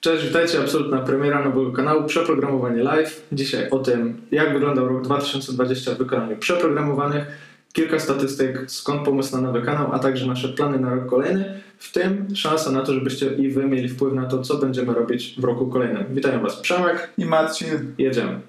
Cześć, witajcie, absolutna premiera nowego kanału Przeprogramowanie Live. Dzisiaj o tym, jak wyglądał rok 2020 w wykonaniu przeprogramowanych, kilka statystyk, skąd pomysł na nowy kanał, a także nasze plany na rok kolejny, w tym szansa na to, żebyście i wy mieli wpływ na to, co będziemy robić w roku kolejnym. Witają Was Przemek i Marcin. Jedziemy.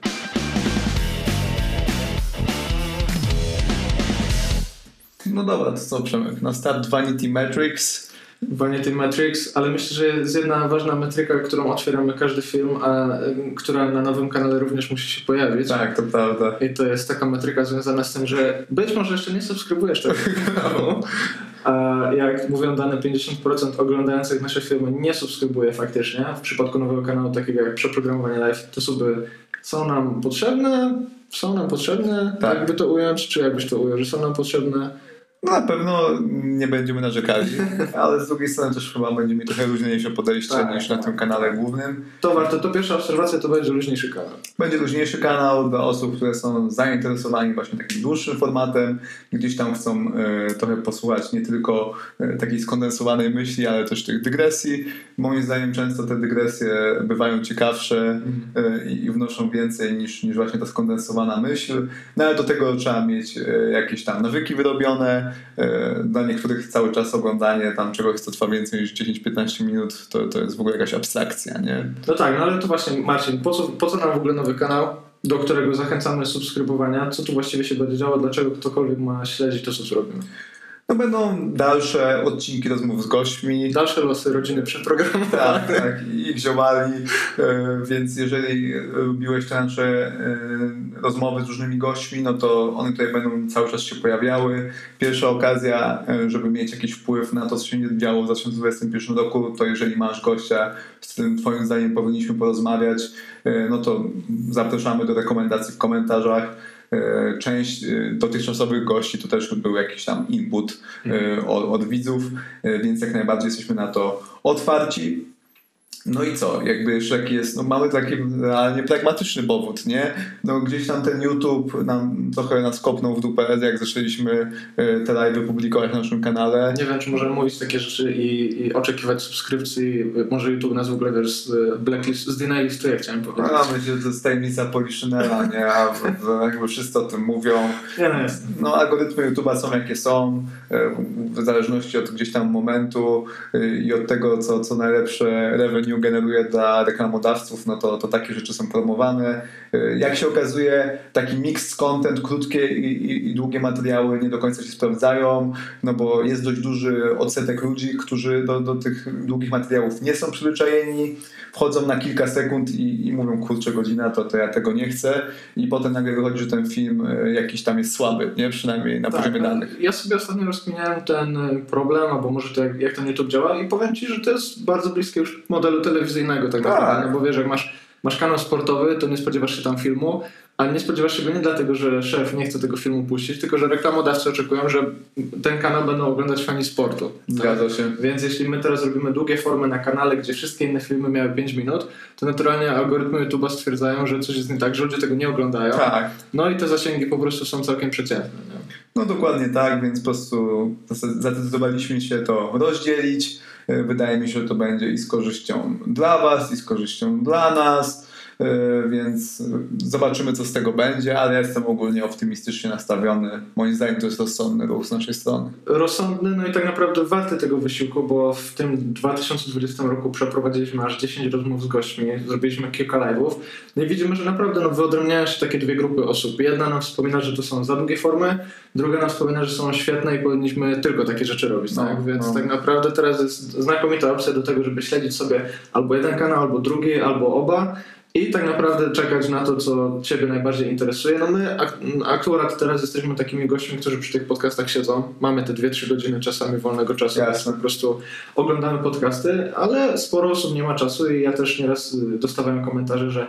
No dobra, to co Przemek? Na start Vanity Metrics Vanity Metrics, ale myślę, że jest jedna ważna metryka, którą otwieramy każdy film, a która na nowym kanale również musi się pojawić. Tak, to prawda. I to jest taka metryka związana z tym, że być może jeszcze nie subskrybujesz tego kanału, a jak mówią dane 50% oglądających nasze filmy nie subskrybuje faktycznie. W przypadku nowego kanału takiego jak przeprogramowanie live, te suby są nam potrzebne, są nam potrzebne, tak. jakby to ująć, czy jakbyś to ujął, że są nam potrzebne no na pewno nie będziemy narzekali, ale z drugiej strony też chyba będziemy mieli trochę luźniejsze podejście tak, niż na tym kanale głównym. To warto, to pierwsza obserwacja to będzie luźniejszy kanał. Będzie luźniejszy kanał dla osób, które są zainteresowani właśnie takim dłuższym formatem, gdzieś tam chcą e, trochę posłuchać nie tylko e, takiej skondensowanej myśli, ale też tych dygresji. Moim zdaniem często te dygresje bywają ciekawsze e, i wnoszą więcej niż, niż właśnie ta skondensowana myśl. No ale do tego trzeba mieć jakieś tam nawyki wyrobione, E, dla niektórych cały czas oglądanie tam czegoś, co trwa więcej niż 10-15 minut, to, to jest w ogóle jakaś abstrakcja, nie? No tak, no ale to właśnie Marcin, po co, po co nam w ogóle nowy kanał? do którego zachęcamy subskrybowania. Co tu właściwie się będzie działo? Dlaczego ktokolwiek ma śledzić to, co zrobimy? No będą dalsze odcinki rozmów z gośćmi. Dalsze losy rodziny przeprogramowane. Tak, tak. I wziąwali. E, więc jeżeli lubiłeś te nasze e, rozmowy z różnymi gośćmi, no to one tutaj będą cały czas się pojawiały. Pierwsza okazja, e, żeby mieć jakiś wpływ na to, co się działo w 2021 roku, to jeżeli masz gościa, z którym twoim zdaniem powinniśmy porozmawiać, no to zapraszamy do rekomendacji w komentarzach. E, część e, dotychczasowych gości to też był jakiś tam input e, mhm. od, od widzów, więc jak najbardziej jesteśmy na to otwarci. No i co? Jakby Shrek jest, no mamy taki realnie pragmatyczny powód, nie? No gdzieś tam ten YouTube nam trochę nas kopnął w dupę, jak zaczęliśmy e, te live publikować na naszym kanale. Nie wiem, czy możemy mówić takie rzeczy i, i oczekiwać subskrypcji. Może YouTube nas w ogóle wiesz, z blacklist, zdynalistuje, chciałem powiedzieć. No, myślę, że to jest tajemnica Poliszynela, nie? A w, w, jakby wszyscy o tym mówią. Nie, no, jest. no algorytmy YouTube'a są jakie są, e, w zależności od gdzieś tam momentu e, i od tego, co, co najlepsze revenue revenue generuje dla reklamodawców, no to, to takie rzeczy są promowane. Y, jak się okazuje, taki mixed content, krótkie i, i, i, długie materiały nie do końca się sprawdzają, no bo jest dość duży odsetek ludzi, którzy do, do tych długich materiałów nie są przyzwyczajeni, wchodzą na kilka sekund i, i mówią, kurczę, godzina, to, to ja tego nie chcę i potem nagle wychodzi, że ten film y, jakiś tam jest słaby, nie? Przynajmniej na tak, poziomie danych. Ja sobie ostatnio rozkminiałem ten y, problem, albo może to jak, jak ten YouTube działa i powiem Ci, że to jest bardzo bliskie już modelu telewizyjnego tak, tak. naprawdę, no bo wiesz, jak masz, masz kanał sportowy, to nie spodziewasz się tam filmu, ale nie spodziewasz się go nie dlatego, że szef nie chce tego filmu puścić, tylko że reklamodawcy oczekują, że ten kanał będą oglądać fani sportu. Zgadza się. Więc jeśli my teraz robimy długie formy na kanale, gdzie wszystkie inne filmy miały 5 minut, to naturalnie algorytmy YouTube'a stwierdzają, że coś jest nie tak, że ludzie tego nie oglądają. Tak. No i te zasięgi po prostu są całkiem przeciętne. Nie? No dokładnie tak, więc po prostu zdecydowaliśmy się to rozdzielić wydaje mi się, że to będzie i z korzyścią dla Was, i z korzyścią dla nas. E, więc zobaczymy, co z tego będzie, ale jestem ogólnie optymistycznie nastawiony. Moim zdaniem to jest rozsądny ruch z naszej strony. Rozsądny, no i tak naprawdę warty tego wysiłku, bo w tym 2020 roku przeprowadziliśmy aż 10 rozmów z gośćmi, zrobiliśmy kilka live'ów. No i widzimy, że naprawdę no, wyodrębniają się takie dwie grupy osób. Jedna nam wspomina, że to są za długie formy, druga nam wspomina, że są świetne i powinniśmy tylko takie rzeczy robić. No, tak? Więc no. tak naprawdę teraz jest znakomita opcja do tego, żeby śledzić sobie albo jeden kanał, albo drugi, albo oba i tak naprawdę czekać na to, co Ciebie najbardziej interesuje. No my ak akurat teraz jesteśmy takimi gośćmi, którzy przy tych podcastach siedzą. Mamy te 2-3 godziny czasami wolnego czasu, więc po prostu oglądamy podcasty, ale sporo osób nie ma czasu i ja też nieraz dostawałem komentarze, że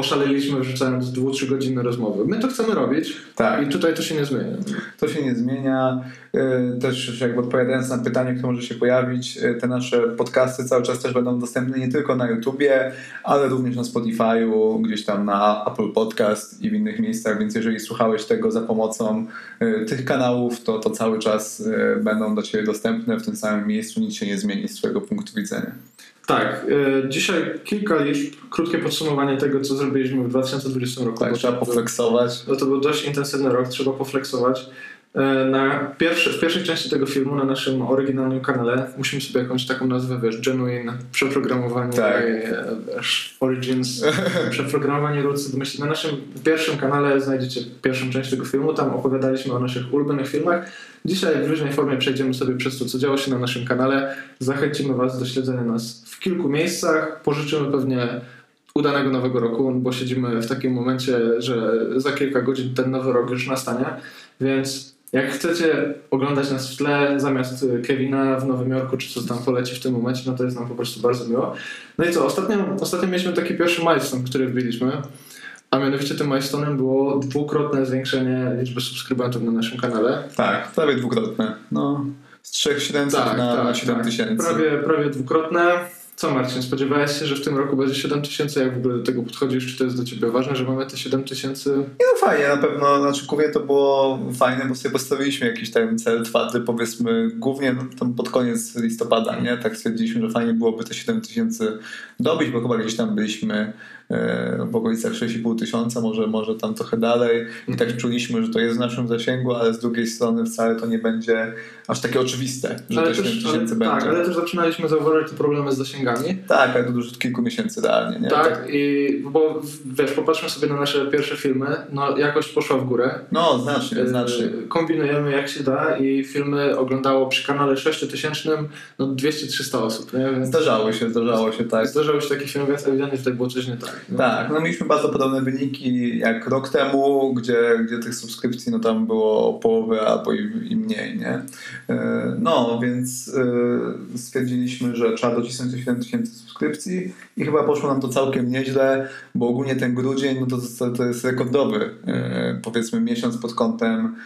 oszaleliśmy wrzucając dwu, trzy godziny rozmowy. My to chcemy robić tak. i tutaj to się nie zmienia. To się nie zmienia. E, też jakby odpowiadając na pytanie, które może się pojawić, e, te nasze podcasty cały czas też będą dostępne nie tylko na YouTubie, ale również na Spotify'u, gdzieś tam na Apple Podcast i w innych miejscach, więc jeżeli słuchałeś tego za pomocą e, tych kanałów, to, to cały czas będą do Ciebie dostępne w tym samym miejscu, nic się nie zmieni z Twojego punktu widzenia. Tak, e, dzisiaj kilka liczb, krótkie podsumowanie tego, co zrobiliśmy w 2020 roku. Tak, trzeba poflexować. No to był dość intensywny rok, trzeba poflexować. E, na pierwszy, w pierwszej części tego filmu na naszym oryginalnym kanale musimy sobie jakąś taką nazwę, wiesz, genuine, przeprogramowanie, Tak. e, wiesz, origins, przeprogramowanie wymyślić. Na naszym pierwszym kanale znajdziecie pierwszą część tego filmu, tam opowiadaliśmy o naszych ulubionych filmach. Dzisiaj w różnej formie przejdziemy sobie przez to, co działo się na naszym kanale. Zachęcimy Was do śledzenia nas w kilku miejscach. Pożyczymy pewnie udanego nowego roku, bo siedzimy w takim momencie, że za kilka godzin ten nowy rok już nastanie. Więc jak chcecie oglądać nas w tle zamiast Kevina w Nowym Jorku, czy co tam poleci w tym momencie, no to jest nam po prostu bardzo miło. No i co, ostatnio, ostatnio mieliśmy taki pierwszy milestone, który wbiliśmy, a mianowicie tym milestone'em było dwukrotne zwiększenie liczby subskrybentów na naszym kanale. Tak, prawie dwukrotne. No, z 3700 Tak, na tak, 7000. Prawie, prawie dwukrotne. Co Marcin, spodziewałeś się, że w tym roku będzie 7 tysięcy? Jak w ogóle do tego podchodzisz? Czy to jest dla Ciebie ważne, że mamy te 7 tysięcy? Nie no fajnie, na pewno, znaczy głównie to było fajne, bo sobie postawiliśmy jakiś tam cel twardy, powiedzmy, głównie no, tam pod koniec listopada, nie? Tak stwierdziliśmy, że fajnie byłoby te 7 tysięcy dobić, bo chyba gdzieś tam byliśmy w okolicach 6,5 tysiąca, może, może tam trochę dalej i tak czuliśmy, że to jest w naszym zasięgu, ale z drugiej strony wcale to nie będzie aż takie oczywiste, że te 7 też, ale, tysięcy będzie. tak, ale też zaczynaliśmy zauważać te problemy z zasięgami. Tak, ale to już od kilku miesięcy realnie, nie? Tak, i bo wiesz, popatrzmy sobie na nasze pierwsze filmy, no jakość poszła w górę. No, znacznie, Yy, znacznie. Kombinujemy jak się da i filmy oglądało przy kanale 6000 no 200-300 osób, nie? Więc Zdarzało się, zdarzało się, tak. zdarzały się takie filmy, więc ewidentnie tutaj było coś nie tak. Nie? Tak, no mieliśmy bardzo podobne wyniki jak rok temu, gdzie, gdzie tych subskrypcji no tam było połowę albo i, i mniej, nie? E, No, więc e, stwierdziliśmy, że trzeba docisnąć te 7 tysięcy subskrypcji i chyba poszło nam to całkiem nieźle, bo ogólnie ten grudzień no to, to, jest rekordowy, e, powiedzmy miesiąc pod kątem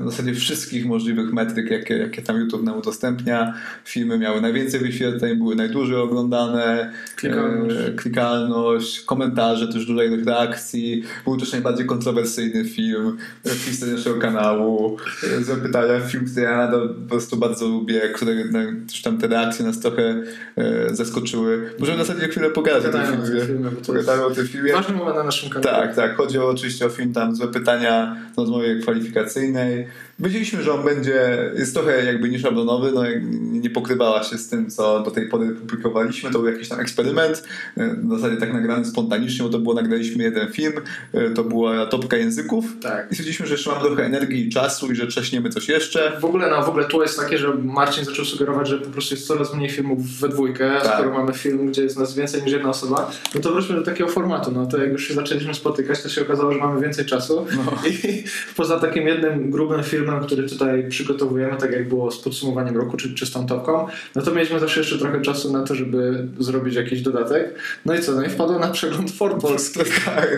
w zasadzie wszystkich możliwych metryk, jakie, jakie tam YouTube nam udostępnia. Filmy miały najwięcej wyświetleń, były najdłużej oglądane, Klikalność. e, klikalność, komentarze, też duża ilość reakcji. Był też najbardziej kontrowersyjny film w historii naszego kanału. E, Złe pytania, film, który ja nadal po prostu bardzo lubię, które na, też tam te reakcje nas trochę e, zaskoczyły. Możemy w zasadzie chwilę pogadać o tym filmie. Pogadamy o tym filmie. ważny moment na naszym kanale. Tak, tak. Chodzi o, oczywiście o film tam Złe Pytania w rozmowie kwalifikacyjnej. nee. Wiedzieliśmy, że on będzie, jest trochę jakby nieszablonowy, no nie pokrywała się z tym, co do tej pory publikowaliśmy. To był jakiś tam eksperyment, e, w zasadzie tak nagrany spontanicznie, bo to było, nagraliśmy jeden film, e, to była topka języków Tak. i stwierdziliśmy, że jeszcze mamy trochę energii i czasu i że trzaśniemy coś jeszcze. W ogóle, no, w ogóle tu jest takie, że Marcin zaczął sugerować, że po prostu jest coraz mniej filmów we dwójkę, Tak. skoro mamy film, gdzie jest nas więcej niż jedna osoba, no to wróćmy do takiego formatu. No to jak już się zaczęliśmy spotykać, to się okazało, że mamy więcej czasu. No. I poza takim jednym grubym filmem, który tutaj przygotowujemy, tak jak było z podsumowaniem roku, czy, czy z tą topką, no to mieliśmy zawsze jeszcze trochę czasu na to, żeby zrobić jakiś dodatek. No i co? No i wpadło na przegląd For Polski. Tak,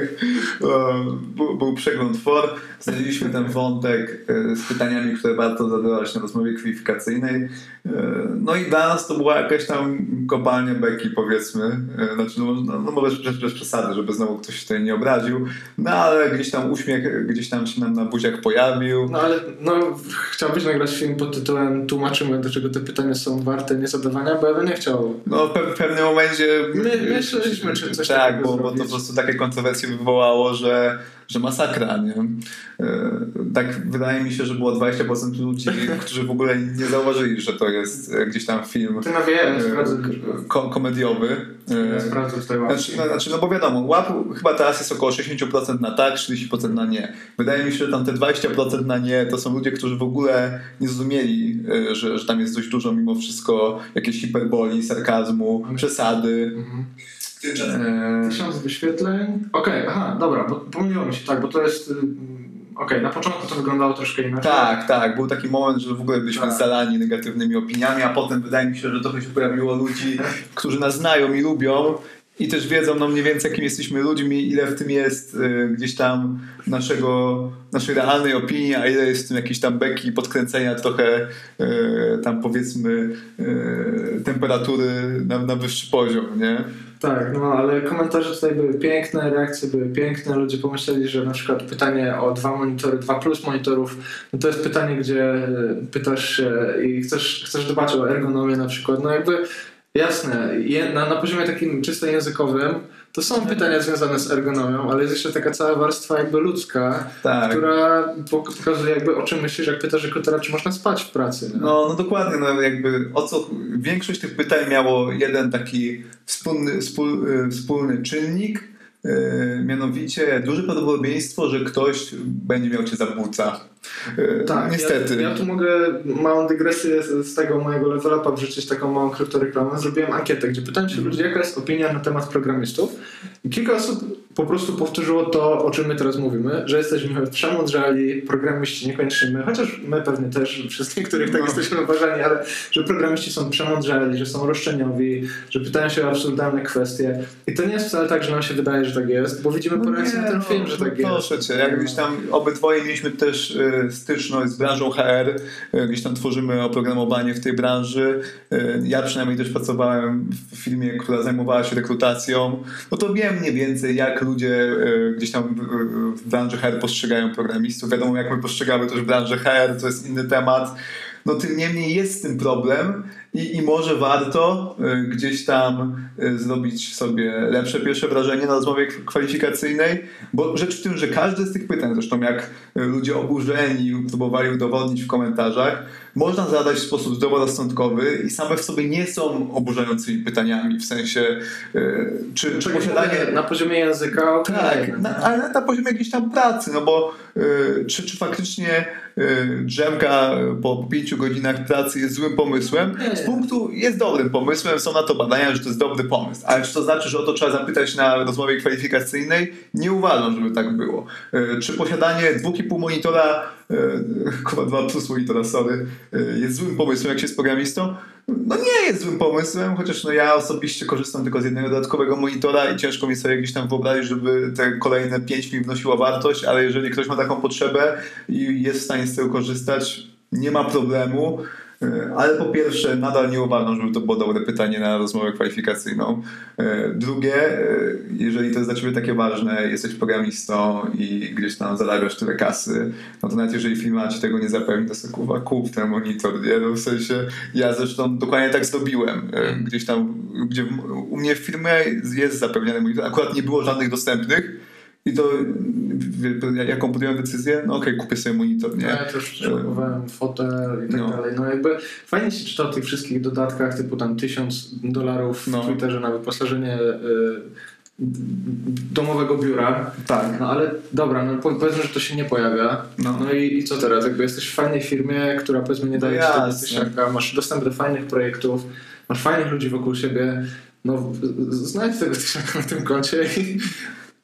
był, był przegląd for, znaleźliśmy ten wątek e, z pytaniami, które warto zadawać na rozmowie kwalifikacyjnej. E, No i dla nas to była jakaś tam kopalnia beki, powiedzmy. E, Znaczy, no, no, no bez, bez przesady, żeby znowu ktoś się tutaj nie obraził. No ale gdzieś tam uśmiech gdzieś tam się nam na buziach pojawił. No ale no, chciałbyś nagrać film pod tytułem Tłumaczymy, dlaczego te pytania są warte niezadawania, bo ja bym nie chciał. No w, pe- w pewnym momencie... My- myśleliśmy, czy coś Tak, takiego bo, bo to po prostu takie kontrowersje wywołało, że, że masakra, nie? E, Tak wydaje mi się, że było 20% ludzi, którzy w ogóle nie zauważyli, że to jest e, gdzieś tam film Ty nawijaj, e, sprawdzę. ko- komediowy. E, sprawdzę tutaj łapki. Znaczy, no, znaczy, no bo wiadomo, łap chyba teraz jest około 60% na tak, 40% na nie. Wydaje mi się, że tam te 20% na nie to są ludzie, którzy w ogóle nie zrozumieli, e, że, że tam jest dość dużo mimo wszystko jakiejś hiperboli, sarkazmu, przesady. Mhm. E, Tysiąc wyświetleń. Okej, aha, dobra, bo pomyliło mi się, tak, bo to jest. ym, Okej, na początku to wyglądało troszkę inaczej. Tak, tak. Był taki moment, że w ogóle byliśmy Tak. zalani negatywnymi opiniami, a potem wydaje mi się, że trochę się pojawiło ludzi, którzy nas znają i lubią i też wiedzą no mniej więcej, jakim jesteśmy ludźmi, ile w tym jest y, gdzieś tam naszego, naszej realnej opinii, a ile jest w tym jakiejś tam beki, podkręcenia trochę y, tam powiedzmy y, temperatury na, na wyższy poziom, nie? Tak, no ale komentarze tutaj były piękne, reakcje były piękne. Ludzie pomyśleli, że na przykład pytanie o dwa monitory, dwa plus monitorów, no to jest pytanie, gdzie e, pytasz się i chcesz, chcesz dbać o ergonomię na przykład. No jakby Jasne. Je, na, na poziomie takim czysto językowym to są pytania związane z ergonomią, ale jest jeszcze taka cała warstwa jakby ludzka, Tak. która pok- pokazuje jakby o czym myślisz, jak pytasz rekrutora, czy można spać w pracy. nie? No, no dokładnie, no jakby o co większość tych pytań miało jeden taki wspólny, wspól, y, wspólny czynnik, y, mianowicie duże prawdopodobieństwo, że ktoś będzie miał cię za buca. Y, Tak, niestety. Ja, ja tu mogę małą dygresję z, z tego mojego level upa wrzucić taką małą kryptoreklamę. Zrobiłem ankietę, gdzie pytałem się ludzi, jaka jest opinia na temat programistów. I kilka osób po prostu powtórzyło to, o czym my teraz mówimy, że jesteśmy przemądrzali, programiści niekoniecznie my, chociaż my pewnie też przez niektórych tak No. jesteśmy uważani, ale że programiści są przemądrzali, że są roszczeniowi, że pytają się o absurdalne kwestie. I to nie jest wcale tak, że nam się wydaje, że tak jest, bo widzimy po reakcji na ten film, że tak jest. No Proszę cię, jak gdzieś tam obydwoje mieliśmy też styczność z branżą HR, y, gdzieś tam tworzymy oprogramowanie w tej branży. Y, ja przynajmniej też pracowałem w firmie, która zajmowała się rekrutacją. No to wiem mniej więcej, jak ludzie y, gdzieś tam w branży HR postrzegają programistów. Wiadomo, jak my postrzegamy też branżę HR, to jest inny temat. No tym niemniej jest z tym problem i, i może warto y, gdzieś tam y, zrobić sobie lepsze pierwsze wrażenie na rozmowie kwalifikacyjnej, bo rzecz w tym, że każde z tych pytań, zresztą jak y, ludzie oburzeni próbowali udowodnić w komentarzach, można zadać w sposób zdroworozsądkowy i same w sobie nie są oburzającymi pytaniami, w sensie czy, czy posiadanie... Na poziomie języka, okej. Tak, na, ale na poziomie jakiejś tam pracy, no bo czy, czy faktycznie drzemka po, pięciu godzinach pracy jest złym pomysłem? Z punktu jest dobrym pomysłem, są na to badania, że to jest dobry pomysł. Ale czy to znaczy, że o to trzeba zapytać na rozmowie kwalifikacyjnej? Nie uważam, żeby tak było. Y, czy posiadanie dwóch i pół monitora, chyba dwa plus monitora, sorry, y, jest złym pomysłem, jak się jest programistą? No nie jest złym pomysłem, chociaż no ja osobiście korzystam tylko z jednego dodatkowego monitora i ciężko mi sobie gdzieś tam wyobrazić, żeby te kolejne 5 mi wnosiło wartość, ale jeżeli ktoś ma taką potrzebę i jest w stanie z tego korzystać, nie ma problemu. Y, Ale po pierwsze, nadal nie uważam, żeby to było dobre pytanie na rozmowę kwalifikacyjną. Y, Drugie, y, jeżeli to jest dla Ciebie takie ważne, jesteś programistą i gdzieś tam zarabiasz tyle kasy, no to nawet jeżeli firma Ci tego nie zapewni, to sobie kurwa kup ten monitor, nie? No w sensie, ja zresztą dokładnie tak zrobiłem. Gdzieś tam, gdzie u mnie w firmie jest zapewniony monitor, akurat nie było żadnych dostępnych i to jaką podjąłem decyzję? No okej, kupię sobie monitor, nie? Ja też kupowałem fotel i tak No. dalej. No jakby fajnie się czyta o tych wszystkich dodatkach, typu tam tysiąc dolarów No. w Twitterze na wyposażenie y, domowego biura. Tak. No ale dobra, no po- powiedzmy, że to się nie pojawia. No. No, i, i co teraz? Jakby jesteś w fajnej firmie, która powiedzmy nie daje No ci tysiaka, masz dostęp do fajnych projektów, masz fajnych ludzi wokół siebie, no znajdź tego tysiaka na tym koncie i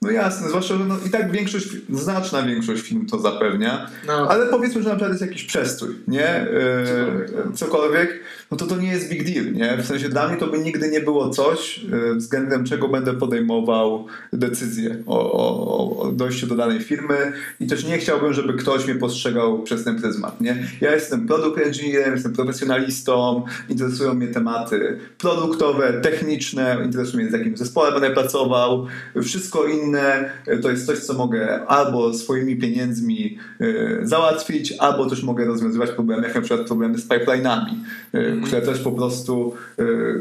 No jasne, zwłaszcza, że no, i tak większość, znaczna większość film to zapewnia, no, ale powiedzmy, że na przykład jest jakiś przestój, nie? E, Cokolwiek. cokolwiek, no to to nie jest big deal, nie? W sensie dla mnie to by nigdy nie było coś, e, względem czego będę podejmował decyzję o, o, o dojściu do danej firmy i też nie chciałbym, żeby ktoś mnie postrzegał przez ten pryzmat, nie? Ja jestem product engineerem, jestem profesjonalistą, interesują mnie tematy produktowe, techniczne, interesuje mnie z jakim zespołem będę pracował, wszystko inne e, to jest coś, co mogę albo swoimi pieniędzmi e, załatwić, albo też mogę rozwiązywać problemy, jak na przykład problemy z pipeline'ami, e, które też po prostu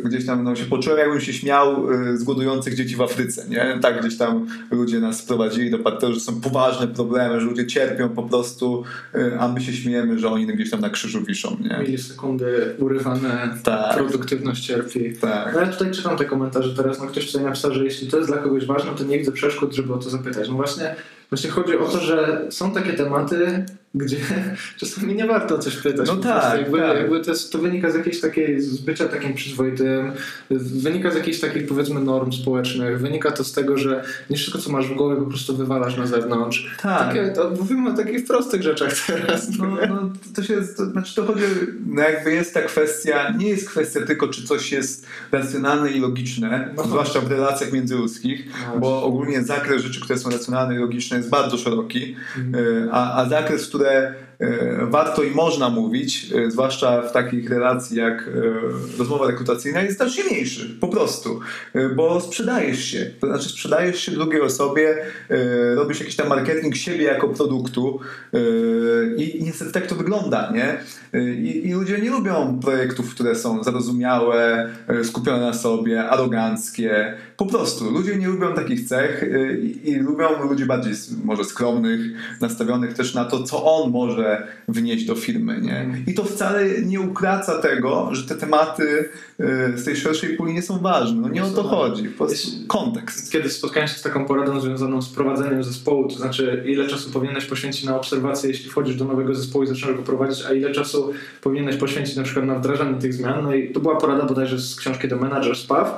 gdzieś tam no, się poczułem, jakbym się śmiał z głodujących dzieci w Afryce, nie? Tak gdzieś tam ludzie nas sprowadzili do partneru, że są poważne problemy, że ludzie cierpią po prostu, a my się śmiejemy, że oni gdzieś tam na krzyżu wiszą, nie? milisekundy urywane, Tak. produktywność cierpi. Tak. No ja tutaj czytam te komentarze teraz, no ktoś tutaj napisał, że jeśli to jest dla kogoś ważne, to nie widzę przeszkód, żeby o to zapytać. No właśnie, właśnie chodzi o to, że są takie tematy, gdzie czasami nie warto o coś pytać. No tak, jakby, tak. jakby to, jest, to wynika z jakiejś takiej, z bycia takim przyzwoitym, wynika z jakichś takich powiedzmy norm społecznych, wynika to z tego, że nie wszystko co masz w głowie po prostu wywalasz na zewnątrz. Tak. Takie, to mówimy o takich prostych rzeczach teraz. No, no, to się, to, znaczy to chodzi, no jakby jest ta kwestia, nie jest kwestia tylko, czy coś jest racjonalne i logiczne, No. zwłaszcza w relacjach międzyludzkich, No bo ogólnie zakres rzeczy, które są racjonalne i logiczne jest bardzo szeroki, Mhm. y, a, a zakres, które warto i można mówić, zwłaszcza w takich relacji jak rozmowa rekrutacyjna, jest znacznie mniejszy, po prostu, bo sprzedajesz się, to znaczy sprzedajesz się drugiej osobie, robisz jakiś tam marketing siebie jako produktu i niestety tak to wygląda, nie? I, I, ludzie nie lubią projektów, które są zarozumiałe, skupione na sobie, aroganckie. Po prostu ludzie nie lubią takich cech i, i lubią ludzi bardziej może skromnych, nastawionych też na to, co on może wnieść do firmy. Nie? Mhm. I to wcale nie ukraca tego, że te tematy z tej szerszej puli nie są ważne. No nie o to chodzi. Po prostu kontekst. Kiedy spotkałem się z taką poradą związaną z prowadzeniem zespołu, to znaczy ile czasu powinieneś poświęcić na obserwację, jeśli wchodzisz do nowego zespołu i zaczynasz go prowadzić, a ile czasu powinieneś poświęcić na przykład na wdrażanie tych zmian. No i to była porada bodajże z książki The Manager's Path.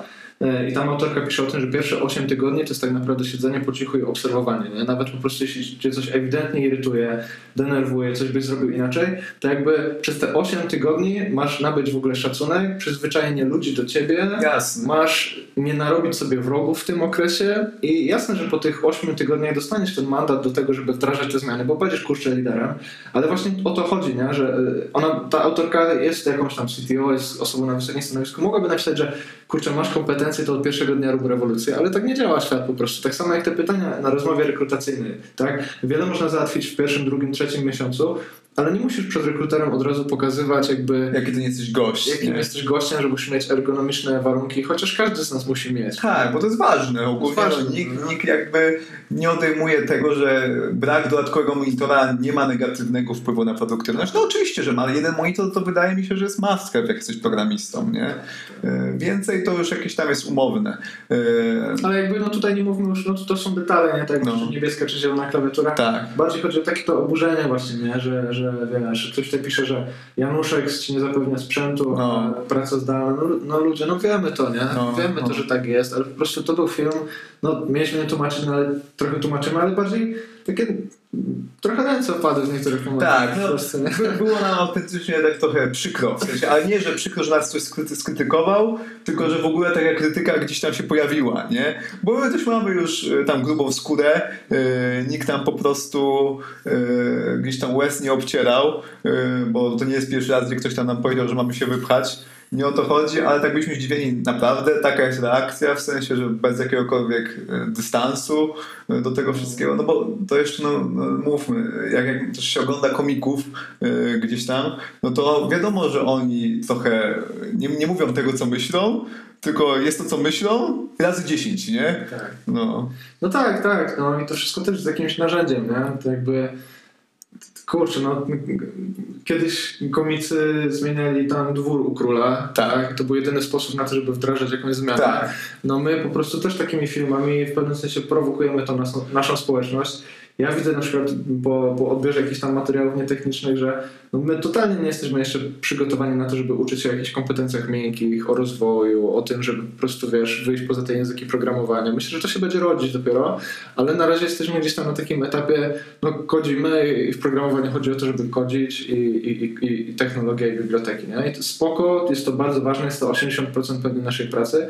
E, I tam autorka pisze o tym, że pierwsze 8 tygodni to jest tak naprawdę siedzenie po cichu i obserwowanie. Nie? Nawet po prostu jeśli cię coś ewidentnie irytuje, denerwuje, coś byś zrobił inaczej, to jakby przez te 8 tygodni masz nabyć w ogóle szacunek, przyzwyczajenie ludzi do ciebie, Jasne. masz nie narobić sobie wrogów w tym okresie i jasne, że po tych 8 tygodniach dostaniesz ten mandat do tego, żeby wdrażać te zmiany, bo będziesz kurczę liderem, ale właśnie o to chodzi, nie? że e, ona, ta autorka jest jakąś tam CTO, jest osobą na wysokim stanowisku, mogłaby napisać, że kurczę, masz kompetencje, to od pierwszego dnia rób rewolucję, ale tak nie działa świat po prostu. Tak samo jak te pytania na rozmowie rekrutacyjnej, tak? Wiele można załatwić w pierwszym, drugim, trzecim miesiącu, ale nie musisz przed rekruterem od razu pokazywać jakby... Jaki ty nie jesteś gość. Jakim nie? jesteś gościem, że musisz mieć ergonomiczne warunki, chociaż każdy z nas musi mieć. Tak, bo to jest ważne. Ogólnie jest ważne, no, nikt, no. nikt jakby nie odejmuje tego, że brak dodatkowego monitora nie ma negatywnego wpływu na produktywność. No oczywiście, że ma, ale jeden monitor to wydaje mi się, że jest must have, jak jesteś programistą, nie? E, więcej to już jakieś tam jest umowne. E, ale jakby no tutaj nie mówmy już, no to, to są detale, nie? Tak, no. niebieska czy zielona klawiatura. Tak. Bardziej chodzi o takie to oburzenie właśnie, nie? Że, że że wiesz, ktoś tutaj pisze, że Januszek ci nie zapewnia sprzętu, no. a praca zdalna, no, no, ludzie, no wiemy to, nie? No, wiemy to, no. że tak jest, ale po prostu to był film, no mieliśmy nie tłumaczyć, no ale trochę tłumaczymy, ale bardziej takie trochę ręce opadły w niektórych momentach. Tak, no, było nam autentycznie tak trochę przykro. W sensie, ale nie, że przykro, że nas coś skrytykował, tylko że w ogóle taka krytyka gdzieś tam się pojawiła, nie? Bo my też mamy już e, tam grubą skórę, yy, nikt tam po prostu yy, gdzieś tam łez nie obcierał, yy, bo to nie jest pierwszy raz, gdzie ktoś tam nam powiedział, że mamy się wypchać nie o to chodzi, ale tak byśmy zdziwieni. Naprawdę taka jest reakcja, w sensie, że bez jakiegokolwiek e, dystansu e, do tego wszystkiego, no bo to jeszcze, no, no mówmy, jak, jak też się ogląda komików yy, gdzieś tam, no to wiadomo, że oni trochę nie, nie mówią tego, co myślą, tylko jest to, co myślą, razy 10, nie? Tak. No. no tak, tak. No i to wszystko też jest jakimś narzędziem, nie? To jakby Kurczę, no kiedyś komicy zmieniali tam dwór u króla, tak. tak? To był jedyny sposób na to, żeby wdrażać jakąś zmianę. Tak. No my po prostu też takimi filmami w pewnym sensie prowokujemy tą naszą, naszą społeczność ja widzę na przykład po, po odbiorze jakichś tam materiałów nietechnicznych, że no my totalnie nie jesteśmy jeszcze przygotowani na to, żeby uczyć się o jakichś kompetencjach miękkich, o rozwoju, o tym, żeby po prostu, wiesz, wyjść poza te języki programowania. Myślę, że to się będzie rodzić dopiero, ale na razie jesteśmy gdzieś tam na takim etapie, no kodzimy i w programowaniu chodzi o to, żeby kodzić i, i, i, i technologia i biblioteki, nie? I to spoko, jest to bardzo ważne, jest to 80% pewnie naszej pracy,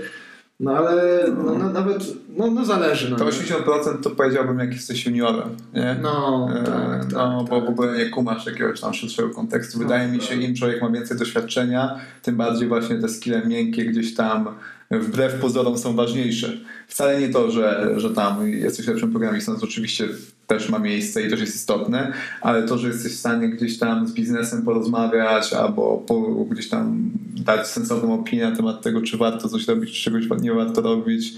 no ale no, no, nawet, no, no zależy. No, to 80% to powiedziałbym jak jesteś juniorem, nie? No, e, tak, no tak, bo tak. w ogóle nie kumasz jakiegoś tam szerszego kontekstu. Wydaje no, mi się, im człowiek ma więcej doświadczenia, tym bardziej właśnie te skille miękkie gdzieś tam wbrew pozorom są ważniejsze. Wcale nie to, że, że tam jesteś lepszym programistą, to oczywiście też ma miejsce i też jest istotne, ale to, że jesteś w stanie gdzieś tam z biznesem porozmawiać albo po, gdzieś tam dać sensowną opinię na temat tego, czy warto coś robić, czy czegoś nie warto robić,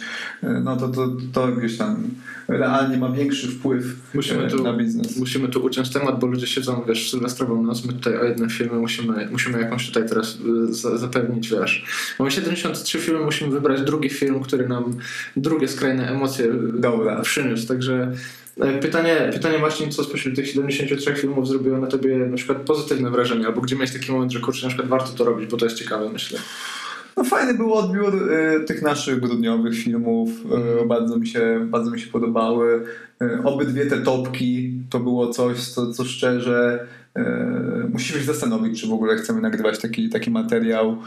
no to, to, to gdzieś tam realnie ma większy wpływ musimy e, tu, na biznes. Musimy tu uciąć temat, bo ludzie siedzą, wiesz, w sylwestrową noc, my tutaj o jednym filmie musimy, musimy jakąś tutaj teraz e, zapewnić, wiesz. Mamy 73 filmy, musimy wybrać drugi film, który nam drugie skrajne emocje Dobra. przyniósł, także e, Pytanie, pytanie właśnie, co spośród tych 73 filmów zrobiło na tobie na przykład pozytywne wrażenie, albo gdzie miałeś taki moment, że kurczę, na przykład warto to robić, bo to jest ciekawe, myślę. No fajny był odbiór y, tych naszych grudniowych filmów. Y, bardzo, mi się, bardzo mi się podobały. Y, obydwie te topki to było coś, co, co szczerze musimy się zastanowić, czy w ogóle chcemy nagrywać taki, taki materiał,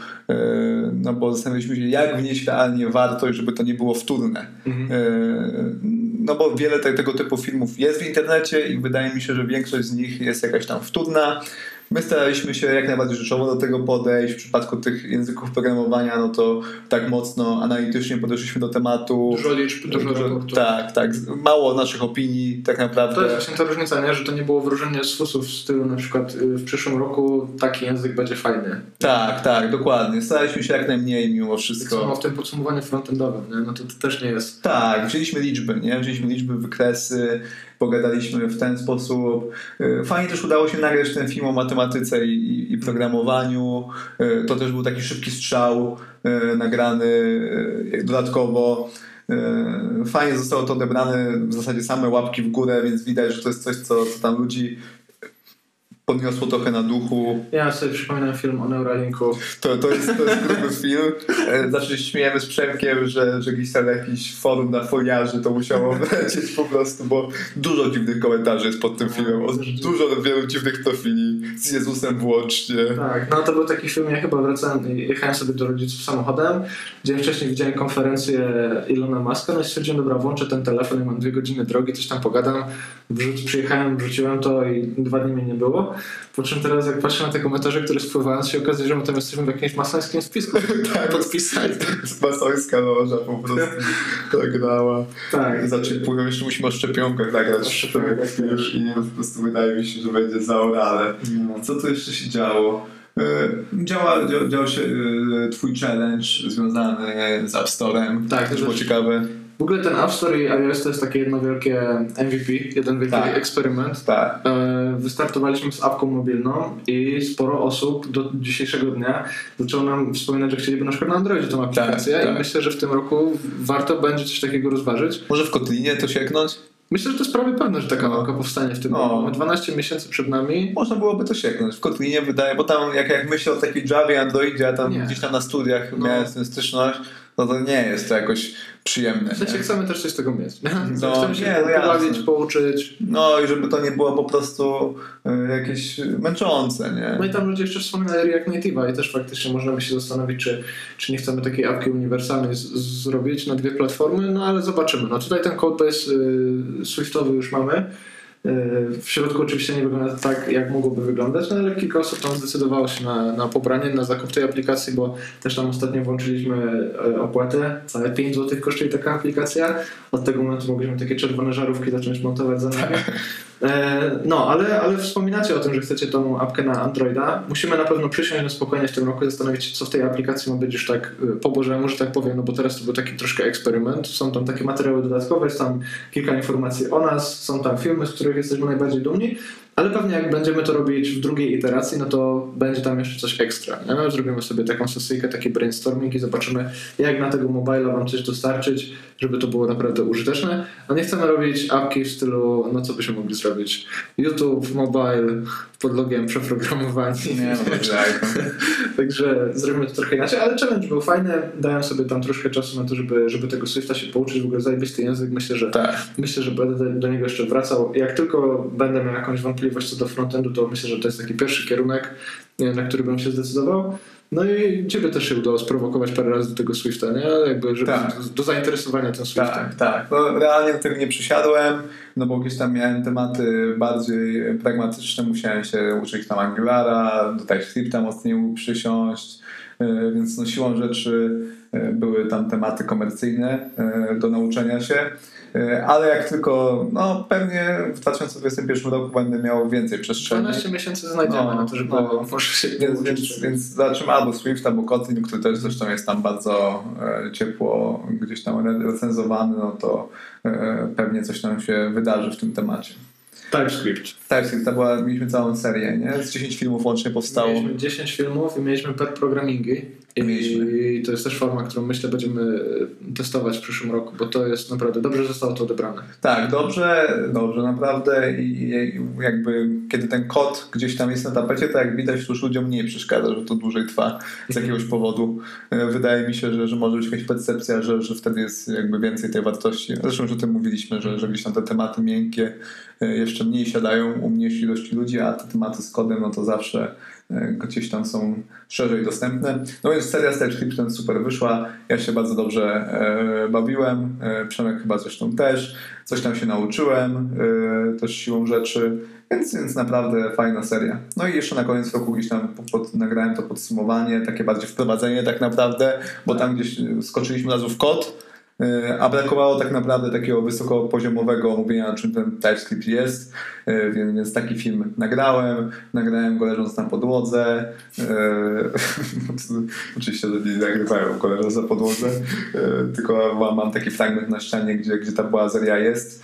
no bo zastanawialiśmy się, jak wnieść realnie wartość, żeby to nie było wtórne. Mhm no bo wiele te, tego typu filmów jest w internecie i wydaje mi się, że większość z nich jest jakaś tam wtórna. My staraliśmy się jak najbardziej rzeczowo do tego podejść. W przypadku tych języków programowania, no to tak mocno analitycznie podeszliśmy do tematu. Dużo liczb, dużo, dużo raportów. Tak, tak. Mało naszych opinii tak naprawdę. To jest właśnie ta różnica, nie? że to nie było wróżenie z fusów w stylu na przykład y, w przyszłym roku taki język będzie fajny. Tak, tak, dokładnie. Staraliśmy się jak najmniej mimo wszystko. Tak samo w tym podsumowaniu frontendowym, nie? no to, to też nie jest... Tak, wzięliśmy liczby, nie? Wzięliśmy liczby, wykresy, pogadaliśmy w ten sposób. Y, fajnie też udało się nagrać ten film o matematyce i, i programowaniu. Y, to też był taki szybki strzał y, nagrany dodatkowo. Fajnie zostało to odebrane, w zasadzie same łapki w górę, więc widać, że to jest coś, co, co tam ludzi podniosło trochę na duchu. Ja sobie przypominam film o Neuralinku. To, to, jest, to jest gruby film. Zawsze się śmiejemy z Przemkiem, że, że gdzieś tam jakiś forum na foliarzy to musiało wlecieć po prostu, bo dużo dziwnych komentarzy jest pod tym no, filmem. Dużo wielu dziwnych profili z Jezusem włącznie. Tak, no to był taki film, ja chyba wracałem, jechałem sobie do rodziców samochodem, gdzie wcześniej widziałem konferencję Ilona Maska, no i stwierdziłem, dobra, włączę ten telefon i mam dwie godziny drogi, coś tam pogadam. Wrzuc, przyjechałem, wrzuciłem to i dwa dni mnie nie było. Po czym teraz jak patrzę na te komentarze, które spływając się okazuje, że my tam jesteśmy w jakimś masońskim spisku tak, podpisali. Masońska loża po prostu tak dała. Tak. Zaczepują, jeszcze musimy o szczepionkach nagrać. Już i po prostu wydaje mi się, że będzie zaorane. No. Co tu jeszcze się działo? E, działa, dział, dział się e, twój challenge związany z App Store'em. Tak, to było ciekawe. W ogóle ten App Store i iOS to jest takie jedno wielkie MVP, jeden wielki tak. eksperyment. Tak. E, wystartowaliśmy z apką mobilną i sporo osób do dzisiejszego dnia zaczęło nam wspominać, że chcieliby na przykład na Androidzie tą aplikację tak, tak. i myślę, że w tym roku warto będzie coś takiego rozważyć. Może w Kotlinie to sięgnąć? Myślę, że to jest prawie pewne, że taka no. powstanie w tym no. roku. Mamy 12 miesięcy przed nami. Można byłoby to sięgnąć. W Kotlinie wydaje, bo tam jak, jak myślę o takiej Javie, Androidzie, a tam nie. gdzieś tam na studiach no. miałem z tym styczność, no to nie jest to jakoś przyjemne. W sensie nie? chcemy też coś z tego mieć. No, chcemy się nie, no pobawić, pouczyć. No i żeby to nie było po prostu y, jakieś męczące, nie? No i tam ludzie jeszcze wspominali React Native'a i też faktycznie można by się zastanowić, czy, czy nie chcemy takiej apki uniwersalnej zrobić na dwie platformy, no ale zobaczymy. No tutaj ten codebase y, Swiftowy już mamy. W środku oczywiście nie wygląda tak, jak mogłoby wyglądać, no ale kilka osób tam zdecydowało się na, na pobranie, na zakup tej aplikacji, bo też tam ostatnio włączyliśmy e, opłatę. Całe 5 zł kosztuje taka aplikacja. Od tego momentu mogliśmy takie czerwone żarówki zacząć montować za nami. E, no, ale, ale wspominacie o tym, że chcecie tą apkę na Androida. Musimy na pewno przysiąść na spokojnie w tym roku i zastanowić się, co w tej aplikacji ma być już tak e, po Bożemu, że tak powiem, no bo teraz to był taki troszkę eksperyment. Są tam takie materiały dodatkowe, jest tam kilka informacji o nas, są tam filmy, z których jesteśmy najbardziej dumni, ale pewnie jak będziemy to robić w drugiej iteracji, no to będzie tam jeszcze coś ekstra. Nie? Zrobimy sobie taką sesyjkę, taki brainstorming i zobaczymy, jak na tego mobila wam coś dostarczyć, żeby to było naprawdę użyteczne. A nie chcemy robić apki w stylu, no co byśmy mogli zrobić? YouTube, mobile, pod logiem przeprogramowani. Nie, no tak. Także zrobimy to trochę inaczej, ale challenge był fajny. Dałem sobie tam troszkę czasu na to, żeby, żeby tego Swifta się pouczyć. W ogóle zajebisty język. Myślę, że tak. myślę, że będę do niego jeszcze wracał. Jak tylko będę miał jakąś wątpliwość co do frontendu, to myślę, że to jest taki pierwszy kierunek, na który bym się zdecydował. No i ciebie też się udało sprowokować parę razy do tego Swifta, nie? Jakby, żeby tak. do zainteresowania tym Swiftem. Tak, tak. No, realnie do tego nie przysiadłem, no bo gdzieś tam miałem tematy bardziej pragmatyczne, musiałem się uczyć tam Angulara, do TypeScripta mocniej przysiąść, więc no siłą rzeczy e, były tam tematy komercyjne e, do nauczenia się. E, ale jak tylko, no pewnie w 2021 roku będę miał więcej przestrzeni. 12 miesięcy znajdziemy no, na to, żeby no, może się więc, więc, więc zobaczymy albo Swift, albo Kotlin, który też zresztą jest tam bardzo e, ciepło gdzieś tam recenzowany, no to e, pewnie coś tam się wydarzy w tym temacie. TypeScript. TypeScript, to była, mieliśmy całą serię, nie? Z 10 filmów łącznie powstało. Mieliśmy 10 filmów i mieliśmy per programmingi. I to jest też forma, którą myślę będziemy testować w przyszłym roku, bo to jest naprawdę dobrze zostało to odebrane. Tak, dobrze, dobrze naprawdę i jakby kiedy ten kod gdzieś tam jest na tapecie, to jak widać, to już ludziom nie przeszkadza, że to dłużej trwa z jakiegoś powodu. E, wydaje mi się, że, że może być jakaś percepcja, że, że wtedy jest jakby więcej tej wartości. Zresztą już o tym mówiliśmy, że, że gdzieś tam te tematy miękkie e, jeszcze mniej siadają u mniejszej ilości ludzi, a te tematy z kodem, no to zawsze e, gdzieś tam są szerzej dostępne. No więc seria TypeScriptem super wyszła. Ja się bardzo dobrze e, bawiłem. E, Przemek chyba zresztą też. Coś tam się nauczyłem też siłą rzeczy. Więc, więc naprawdę fajna seria. No i jeszcze na koniec roku gdzieś tam pod, nagrałem to podsumowanie, takie bardziej wprowadzenie tak naprawdę, bo tam gdzieś skoczyliśmy w kod a brakowało tak naprawdę takiego wysokopoziomowego omówienia, czym ten TypeScript jest, e, więc taki film nagrałem, nagrałem go leżąc na podłodze, e, oczywiście nie nagrywałem go leżąc na podłodze, tylko mam taki fragment na ścianie, gdzie, gdzie ta błazeria jest.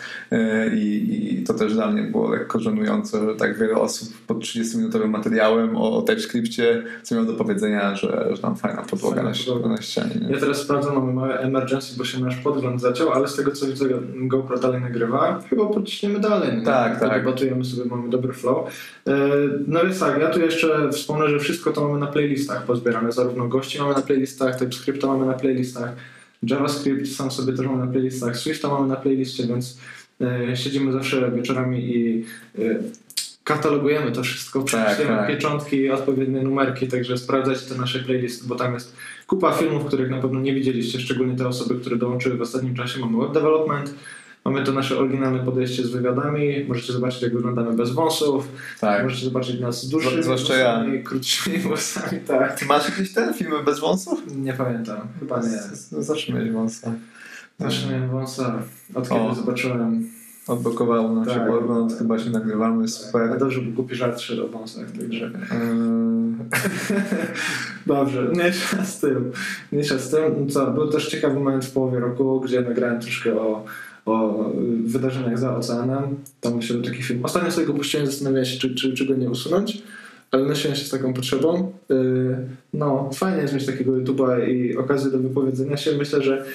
I, i to też dla mnie było lekko żenujące, że tak wiele osób pod 30-minutowym materiałem o, o TypeScriptie co miał do powiedzenia, że, że tam fajna podłoga na, na ścianie. Nie? Ja teraz sprawdzam, mamy małe emergency, bo się nasz podgląd zaciął, ale z tego co widzę GoPro dalej nagrywa. Chyba podciśniemy dalej. Nie? Tak, tak. Debatujemy sobie, mamy dobry flow. E, no więc tak, ja tu jeszcze wspomnę, że wszystko to mamy na playlistach pozbierane. Zarówno gości mamy na playlistach, TypeScripta mamy na playlistach, JavaScript sam sobie też mamy na playlistach, Swifta mamy na playlistie, więc e, siedzimy zawsze wieczorami i e, katalogujemy to wszystko, tak, tak. pieczątki, odpowiednie numerki, także sprawdzajcie te nasze playlisty, bo tam jest kupa filmów, których na pewno nie widzieliście, szczególnie te osoby, które dołączyły w ostatnim czasie. Mamy web development, mamy to nasze oryginalne podejście z wywiadami, możecie zobaczyć jak wyglądamy bez wąsów, tak. możecie zobaczyć nas z dłuższymi Zwłaszcza ja. krótszymi włosami, tak. Ty masz jakieś ten filmy bez wąsów? Nie pamiętam, chyba nie. Zawsze mieć wąsa. Zawsze miałem wąsa, od kiedy zobaczyłem Odblokowało nam tak, się tak, chyba się nagrywamy, super. Tak, dobrze, bo głupi żart szedł o wąsach, także... Dobrze, mniejsza z tym. Mniejsza z tym. Co, był też ciekawy moment w połowie roku, gdzie nagrałem troszkę o, o wydarzeniach za oceanem. Tam myślę, taki film. Ostatnio sobie go puściłem, zastanawiałem się, czy, czy, czy go nie usunąć ale nosiłem się z taką potrzebą. Yy, no, fajnie jest mieć takiego YouTube'a i okazję do wypowiedzenia się. Myślę, że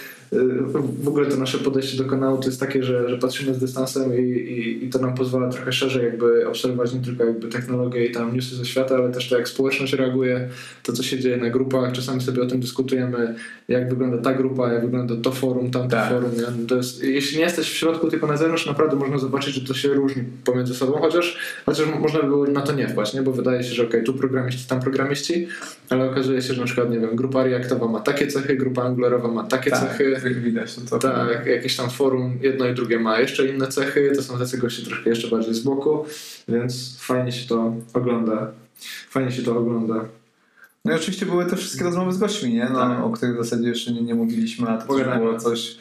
w ogóle to nasze podejście do kanału to jest takie, że, że patrzymy z dystansem i, i, i, to nam pozwala trochę szerzej jakby obserwować nie tylko jakby technologię i tam newsy ze świata, ale też to jak społeczność reaguje, to co się dzieje na grupach, czasami sobie o tym dyskutujemy, jak wygląda ta grupa, jak wygląda to forum, tamto tak. forum. To jest, jeśli nie jesteś w środku, tylko na zewnątrz, naprawdę można zobaczyć, że to się różni pomiędzy sobą, chociaż, chociaż można by było na to nie wpaść, nie? bo wydaje się, że ok, tu programiści, tam programiści, ale okazuje się, że na przykład, nie wiem, grupa Reactowa ma takie cechy, grupa Angularowa ma takie tak. cechy, widać. To, to tak, jakieś tam forum jedno i drugie ma jeszcze inne cechy, to są tacy goście troszkę jeszcze bardziej z boku, więc fajnie się to ogląda. Fajnie się to ogląda. No i oczywiście były te wszystkie rozmowy z gośćmi, nie? No, tak. o których w zasadzie jeszcze nie, nie mówiliśmy, a to było coś,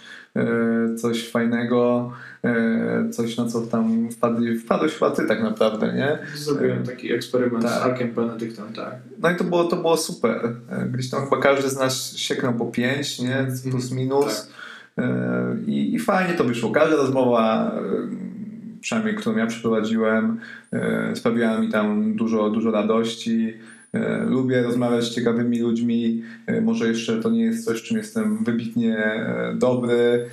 coś fajnego, e, coś na co tam wpadli, wpadłeś chyba ty tak naprawdę, nie? Zrobiłem taki eksperyment tak. z Arkiem Benedyktem, tak. No i to było, to było super. E, gdzieś tam chyba każdy z nas sieknął po pięć, nie? Plus minus. Tak. I, I fajnie to wyszło. Każda rozmowa przynajmniej którą ja przeprowadziłem, sprawiła mi tam dużo, dużo radości. E, lubię rozmawiać z ciekawymi ludźmi. E, może jeszcze to nie jest coś, czym jestem wybitnie e, dobry.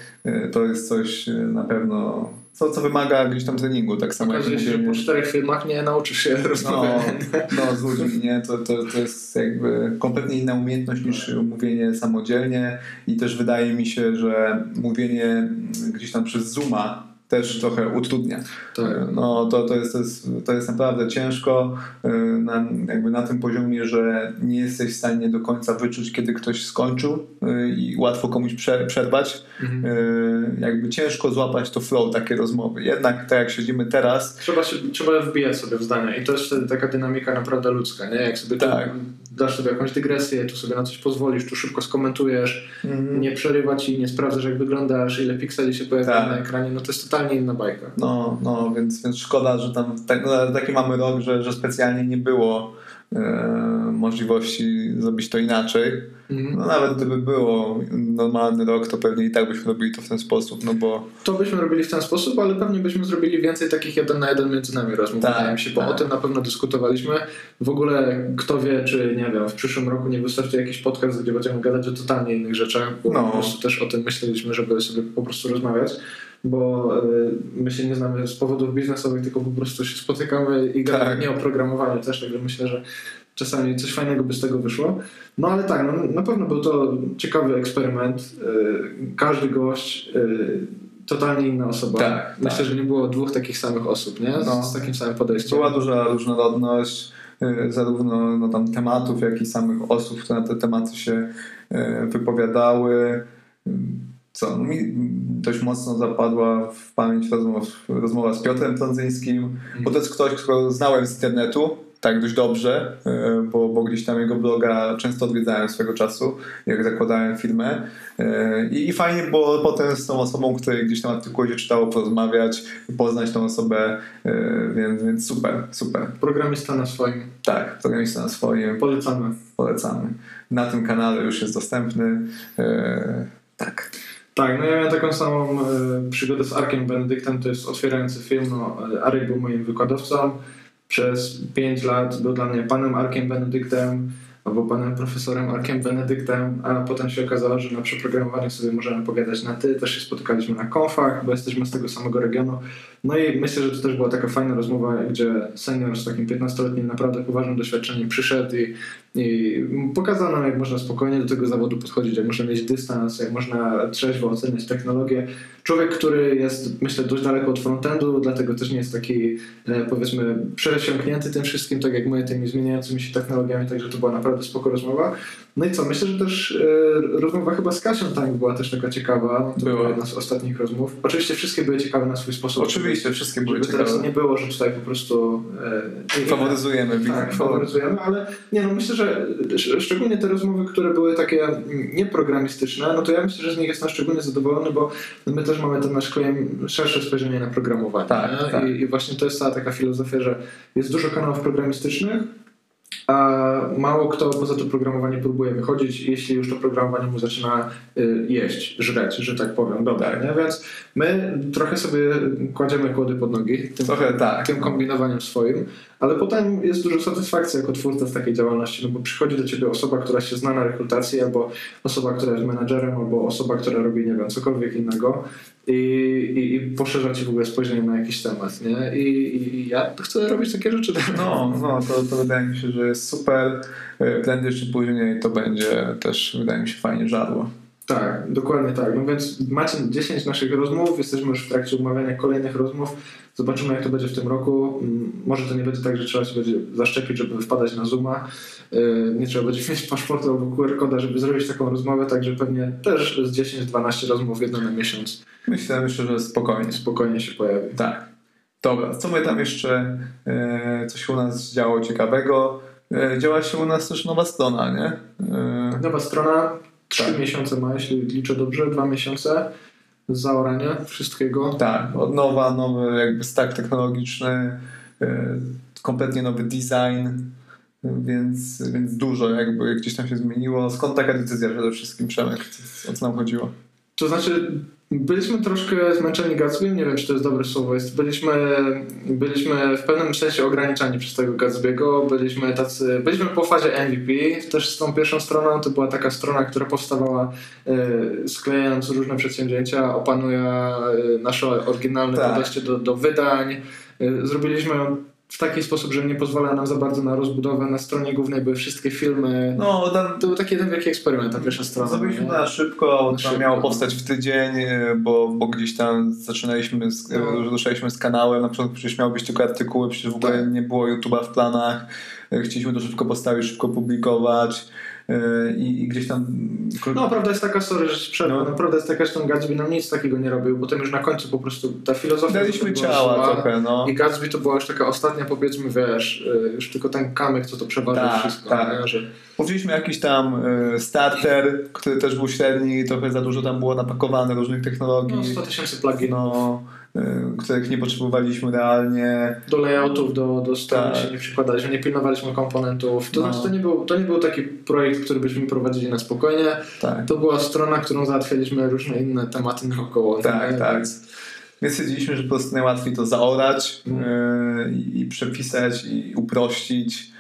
To jest coś na pewno co, co wymaga gdzieś tam treningu, tak samo Okazuje się, że po czterech filmach nie nauczysz się rozmawiać. No, no z ludźmi, nie? To, to, to jest jakby kompletnie inna umiejętność niż mówienie samodzielnie i też wydaje mi się, że mówienie gdzieś tam przez Zooma też trochę utrudnia. Tak. No, to, to, jest, to, jest, to jest naprawdę ciężko y, na, jakby na tym poziomie, że nie jesteś w stanie do końca wyczuć, kiedy ktoś skończył y, i łatwo komuś przerwać. Mhm. Y, jakby ciężko złapać to flow, takie rozmowy. Jednak tak jak siedzimy teraz... Trzeba, się, trzeba wbijać sobie w zdania i to jest taka dynamika naprawdę ludzka, nie? Jak sobie tak. Dasz sobie jakąś dygresję, tu sobie na coś pozwolisz, tu szybko skomentujesz, mhm. nie przerywać i nie sprawdzasz jak wyglądasz, ile pikseli się pojawia tak. na ekranie, no to jest totalnie inna bajka. No, no więc, więc szkoda, że tam tak, no, taki mamy rok, że, że specjalnie nie było możliwości zrobić to inaczej. Mhm. No nawet gdyby było normalny rok, to pewnie i tak byśmy robili to w ten sposób, no bo... To byśmy robili w ten sposób, ale pewnie byśmy zrobili więcej takich jeden na jeden między nami rozmów, tak, wydaje mi się, bo tak. o tym na pewno dyskutowaliśmy. W ogóle kto wie, czy nie wiem, w przyszłym roku nie wystarczy jakiś podcast, gdzie będziemy gadać o totalnie innych rzeczach, bo no. po prostu też o tym myśleliśmy, żeby sobie po prostu rozmawiać bo y, my się nie znamy z powodów biznesowych, tylko po prostu się spotykamy i gadamy tak. nie o programowaniu też, także myślę, że czasami coś fajnego by z tego wyszło. No ale tak, no, na pewno był to ciekawy eksperyment. Y, każdy gość y, totalnie inna osoba. Tak, Myślę, tak. że nie było dwóch takich samych osób, nie? Z, no. z takim samym podejściem. Była duża różnorodność. e, zarówno no, tam tematów, jak i samych osób, które na te tematy się e, wypowiadały. Co mi dość mocno zapadła w pamięć rozmowa, rozmowa z Piotrem Trądzyńskim, bo to jest ktoś, którego znałem z internetu, tak dość dobrze, e, bo, bo gdzieś tam jego bloga często odwiedzałem swego czasu, jak zakładałem firmę. E, I, I fajnie było potem z tą osobą, której gdzieś tam artykuł się czytało, porozmawiać, poznać tą osobę, e, więc, więc super, super. Programista na swoim. Tak, programista na swoim. Polecamy. Polecamy. Na tym kanale już jest dostępny. Tak. Tak, no ja miałem taką samą przygodę z Arkiem Benedyktem, to jest otwierający film. No, Arek był moim wykładowcą przez 5 lat był dla mnie panem Arkiem Benedyktem albo panem profesorem Arkiem Benedyktem, a potem się okazało, że na przeprogramowaniu sobie możemy pogadać na ty. Też się spotykaliśmy na konfach, bo jesteśmy z tego samego regionu. No i myślę, że to też była taka fajna rozmowa, gdzie senior z takim 15-letnim naprawdę poważnym doświadczeniem przyszedł i, i pokazał nam, jak można spokojnie do tego zawodu podchodzić, jak można mieć dystans, jak można trzeźwo oceniać technologię. Człowiek, który jest, myślę, dość daleko od frontendu, dlatego też nie jest taki, e, powiedzmy, przesiąknięty tym wszystkim, tak jak my, tymi zmieniającymi się technologiami, także to była naprawdę spoko rozmowa. No i co, myślę, że też e, rozmowa chyba z Kasią Tank była też taka ciekawa. To była jedna z ostatnich rozmów. Oczywiście wszystkie były ciekawe na swój sposób. Oczywiście, wszystkie były ciekawe. Teraz nie było, że tutaj po prostu... E, faworyzujemy. Tak, faworyzujemy, ale nie no, myślę, że szczególnie te rozmowy, które były takie nieprogramistyczne, no to ja myślę, że z nich jestem szczególnie zadowolony, bo my też mamy ten nasz klient szersze spojrzenie na programowanie. Tak, tak. I, I właśnie to jest cała taka filozofia, że jest dużo kanałów programistycznych, a mało kto poza to programowanie próbuje wychodzić, jeśli już to programowanie mu zaczyna y, jeść, żreć, że tak powiem. Dobra, tak. nie? Więc my trochę sobie kładziemy kłody pod nogi tym, trochę, tak. tym kombinowaniem swoim, ale potem jest dużo satysfakcji jako twórca z takiej działalności, no bo przychodzi do ciebie osoba, która się zna na rekrutacji, albo osoba, która jest menadżerem, albo osoba, która robi, nie wiem, cokolwiek innego i, i, i poszerza ci w ogóle spojrzenie na jakiś temat, nie? I, i ja chcę robić takie rzeczy. No, no to, to wydaje mi się, że jest super. E, prędzej czy później to będzie też, wydaje mi się, fajnie żadło. Tak, dokładnie tak. No więc macie 10 naszych rozmów, jesteśmy już w trakcie umawiania kolejnych rozmów. Zobaczymy, jak to będzie w tym roku. Mm, może to nie będzie tak, że trzeba się będzie zaszczepić, żeby wpadać na Zooma. E, nie trzeba będzie mieć paszportu albo QR-koda, żeby zrobić taką rozmowę, także pewnie też z 10-12 rozmów jedno na miesiąc. Myślę, myślę, że spokojnie. Spokojnie się pojawi. Tak. Dobra, co my tam jeszcze, e, coś u nas działo ciekawego? E, działa się u nas też nowa strona, nie? Nowa strona, trzy tak. miesiące ma, jeśli liczę dobrze, dwa miesiące zaorania wszystkiego. Tak, od nowa, nowy jakby stack technologiczny, kompletnie nowy design, więc, więc dużo jakby gdzieś tam się zmieniło. Skąd taka decyzja przede wszystkim, Przemek? O co nam chodziło? To znaczy, byliśmy troszkę zmęczeni Gatsby, nie wiem, czy to jest dobre słowo. Jest, byliśmy, byliśmy w pewnym sensie ograniczani przez tego Gatsby'ego. Byliśmy tacy, byliśmy po fazie MVP. Też z tą pierwszą stroną to była taka strona, która powstawała e, sklejając różne przedsięwzięcia, opanuje e, nasze oryginalne tak. podejście do, do wydań. E, zrobiliśmy w taki sposób, że nie pozwala nam za bardzo na rozbudowę. Na stronie głównej były wszystkie filmy. No, tam, to był taki jeden wielki eksperyment, ta pierwsza strona. Zrobiliśmy na szybko, na szybko. miało powstać w tydzień, e, bo, bo gdzieś tam zaczynaliśmy, z, no. ruszaliśmy z kanałem, na początku przecież miały być tylko artykuły, przecież w ogóle tak. nie było YouTube'a w planach. E, chcieliśmy to szybko postawić, szybko publikować. E, i, i gdzieś tam... No, prawda jest taka, sorry, że przerwę, no. prawda jest taka, że ten Gatsby nam nic takiego nie robił, bo tam już na końcu po prostu ta filozofia... Daliśmy ciała szła, trochę, no. I Gatsby to była już taka ostatnia, powiedzmy, wiesz, e, już tylko ten kamyk, co to przeważył tak, wszystko. Tak. Nie? Że... Mówiliśmy jakiś tam y, starter, który też był średni, trochę za dużo tam było napakowane różnych technologii. No, 100 tysięcy pluginów. No, Y, których nie potrzebowaliśmy realnie. Do layoutów, do, do strony tak. się nie przykładaliśmy, nie pilnowaliśmy komponentów. To no. znaczy, to nie, był, to nie był taki projekt, który byśmy prowadzili na spokojnie. Tak. To była strona, którą załatwialiśmy różne inne tematy naokoło. Tak, nie? tak. Więc... Więc stwierdziliśmy, że po prostu najłatwiej to zaorać mm. yy, i przepisać i uprościć.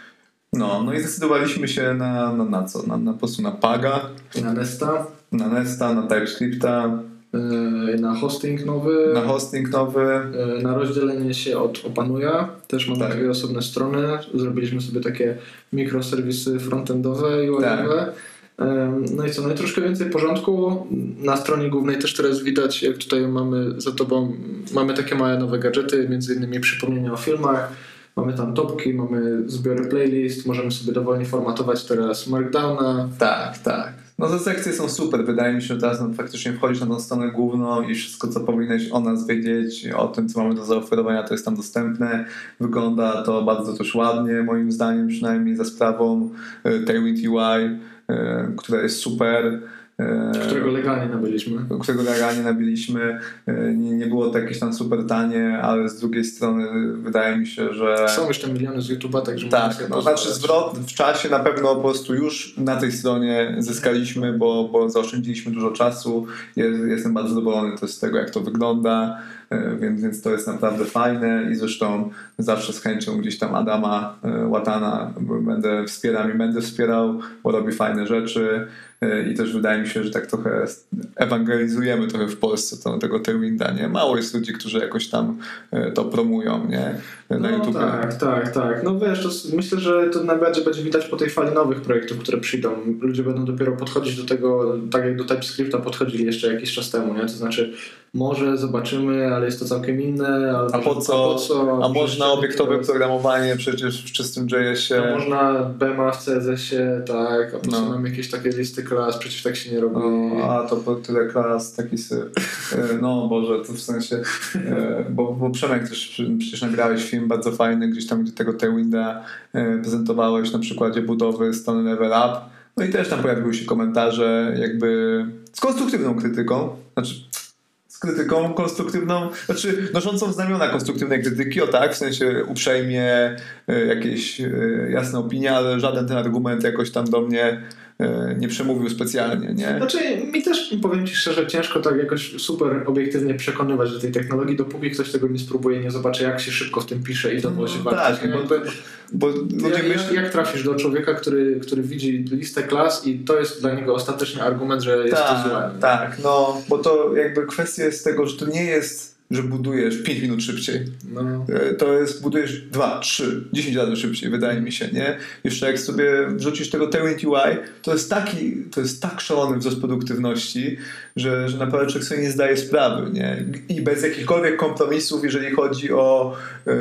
No, no i zdecydowaliśmy się na, na, na co? Na, na po prostu na Paga. Na Nesta. Na Nesta, na TypeScripta. E, na hosting nowy. Na hosting nowy. E, na rozdzielenie się od Opanuja. Też mamy tak. dwie osobne strony. Zrobiliśmy sobie takie mikroserwisy frontendowe i. Tak. No i co, no i troszkę więcej porządku. Na stronie głównej też teraz widać, jak tutaj mamy za tobą, mamy takie małe nowe gadżety, między innymi przypomnienia o filmach. mamy tam topki, mamy zbiory playlist, możemy sobie dowolnie formatować teraz Markdowna. Tak, tak. No te sekcje są super. Wydaje mi się, że teraz no, faktycznie wchodzisz na tą stronę główną i wszystko, co powinieneś o nas wiedzieć, o tym, co mamy do zaoferowania, to jest tam dostępne. Wygląda to bardzo też ładnie, moim zdaniem, przynajmniej za sprawą e, Tailwind UI, e, która jest super. E, którego legalnie nabyliśmy. Którego legalnie nabyliśmy. E, nie, nie było to jakieś tam super tanie, ale z drugiej strony wydaje mi się, że... Są jeszcze miliony z YouTube'a, także Tak, no, znaczy zwrot w czasie na pewno po prostu już na tej stronie zyskaliśmy, bo, bo zaoszczędziliśmy dużo czasu. Jestem bardzo zadowolony też z tego, jak to wygląda. E, więc, więc to jest naprawdę fajne i zresztą zawsze z chęcią gdzieś tam Adama Łatana będę wspierał i będę wspierał, bo robi fajne rzeczy. I też wydaje mi się, że tak trochę ewangelizujemy trochę w Polsce to, tego Tailwinda, nie? Mało jest ludzi, którzy jakoś tam e, to promują, nie? Na no, YouTube. Tak, tak, tak. No wiesz, to myślę, że to najbardziej będzie widać po tej fali nowych projektów, które przyjdą. Ludzie będą dopiero podchodzić do tego, tak jak do TypeScripta podchodzili jeszcze jakiś czas temu, nie? To znaczy może zobaczymy, ale jest to całkiem inne. a, po co, a po co? A można obiektowe programowanie przecież w czystym JS-ie. A można BEMA w CSS-ie, tak, a po co no. nam jakieś takie listy klas, przecież tak się nie robi. No, a to po tyle klas, taki syp. E, no Boże, to w sensie, e, bo, bo Przemek też przecież nagrałeś film bardzo fajny, gdzieś tam, gdzie tego Tailwinda e, prezentowałeś na przykładzie budowy strony Level Up. No i też tam pojawiły się komentarze jakby z konstruktywną krytyką. Znaczy, krytyką konstruktywną, znaczy noszącą znamiona konstruktywnej krytyki, o tak, w sensie uprzejmie, jakieś jasne opinie, ale żaden ten argument jakoś tam do mnie E, nie przemówił specjalnie, nie? Znaczy, mi też, powiem Ci szczerze, ciężko tak jakoś super obiektywnie przekonywać do tej technologii, dopóki ktoś tego nie spróbuje, nie zobaczy, jak się szybko w tym pisze i dowozi no, Tak, bo, bo ludzie jak, myśl... jak trafisz do człowieka, który, który widzi listę klas i to jest dla niego ostateczny argument, że jest tak, to złe. Tak, no, bo to jakby kwestia jest tego, że to nie jest że budujesz 5 minut szybciej. No. E, to jest, budujesz 2, 3, 10 razy szybciej, wydaje mi się, nie? Jeszcze jak sobie wrzucisz tego Tailwind UI, to jest taki, to jest tak szalony wzrost produktywności, że, że naprawdę człowiek sobie nie zdaje sprawy, nie? I bez jakichkolwiek kompromisów, jeżeli chodzi o e,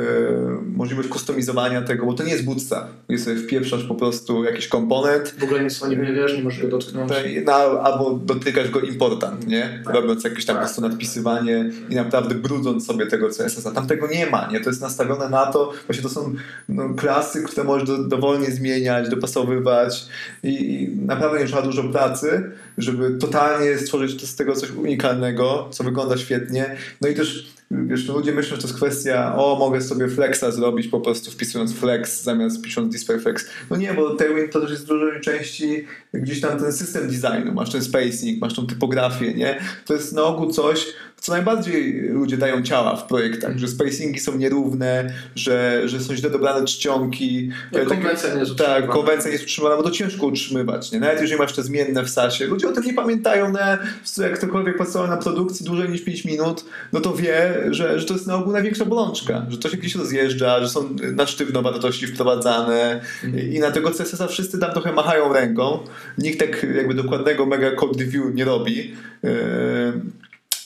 możliwość kustomizowania tego, bo to nie jest bootstrap, gdzie sobie wpieprzasz po prostu jakiś komponent. W ogóle nic o nim nie wiesz, nie możesz go dotknąć. No, albo dotykasz go important, nie? Tak. Robiąc jakieś tam tak. po prostu nadpisywanie i naprawdę brudząc sobie tego CSS-a. Tam tego nie ma, nie? To jest nastawione na to, właśnie to są no, klasy, które możesz do, dowolnie zmieniać, dopasowywać i, i naprawdę nie trzeba dużo pracy, żeby totalnie stworzyć z tego coś unikalnego, co wygląda świetnie. No i też wiesz, no ludzie myślą, że to jest kwestia, o, mogę sobie flexa zrobić po prostu wpisując flex zamiast pisząc display flex. No nie, bo Tailwind to też jest w dużej części gdzieś tam ten system designu, masz ten spacing, masz tą typografię, nie? To jest na ogół coś, co najbardziej ludzie dają ciała w projektach, że spacingi są nierówne, że, że są źle dobrane czcionki. No, konwencja nie jest Tak, konwencja nie jest utrzymana, bo to ciężko utrzymywać. Nie? Nawet jeżeli masz te zmienne w sasie, ludzie o tym nie pamiętają, ne? jak ktokolwiek pracował na produkcji dłużej niż 5 minut, no to wie, że, że to jest na ogół największa bolączka, że to się gdzieś rozjeżdża, że są na sztywno wartości wprowadzane mhm. i na tego CSS-a wszyscy tam trochę machają ręką. Nikt tak jakby dokładnego mega code review nie robi. Yy,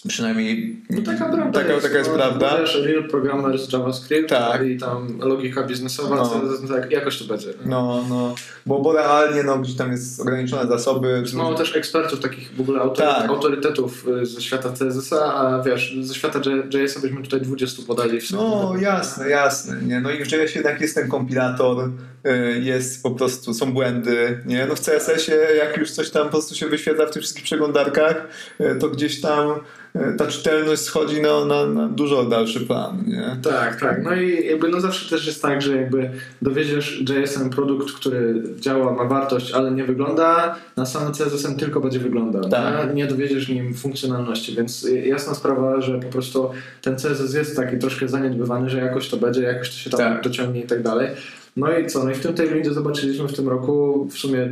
Przynajmniej no taka, prawda taka jest, taka jest no, prawda. Wiesz, real programmer z JavaScript tak. i tam logika biznesowa, no. to, tak, jakoś to będzie. No, no, bo, bo realnie no, gdzieś tam jest ograniczone zasoby. Mało też ekspertów, takich w ogóle autory, tak. autorytetów y, ze świata CSS-a, a wiesz, ze świata JS-a byśmy tutaj 20 podali. W no jasne, jasne. Nie? No i w JS jednak jest ten kompilator, jest po prostu, są błędy. Nie? No w CSS-ie jak już coś tam po prostu się wyświetla w tych wszystkich przeglądarkach, y, to gdzieś tam E, ta czytelność schodzi na, na, na, dużo dalszy plan. Nie? Tak, tak. No i jakby no zawsze też jest tak, że jakby dowiedziesz JSM produkt, który działa, ma wartość, ale nie wygląda, na samym CSS tylko będzie wyglądał. Tak. Nie? nie dowiedziesz nim funkcjonalności, więc jasna sprawa, że po prostu ten CSS jest taki troszkę zaniedbywany, że jakoś to będzie, jakoś to się tam tak. dociągnie i tak dalej. No i co? No i w tym tailwindzie zobaczyliśmy w tym roku, w sumie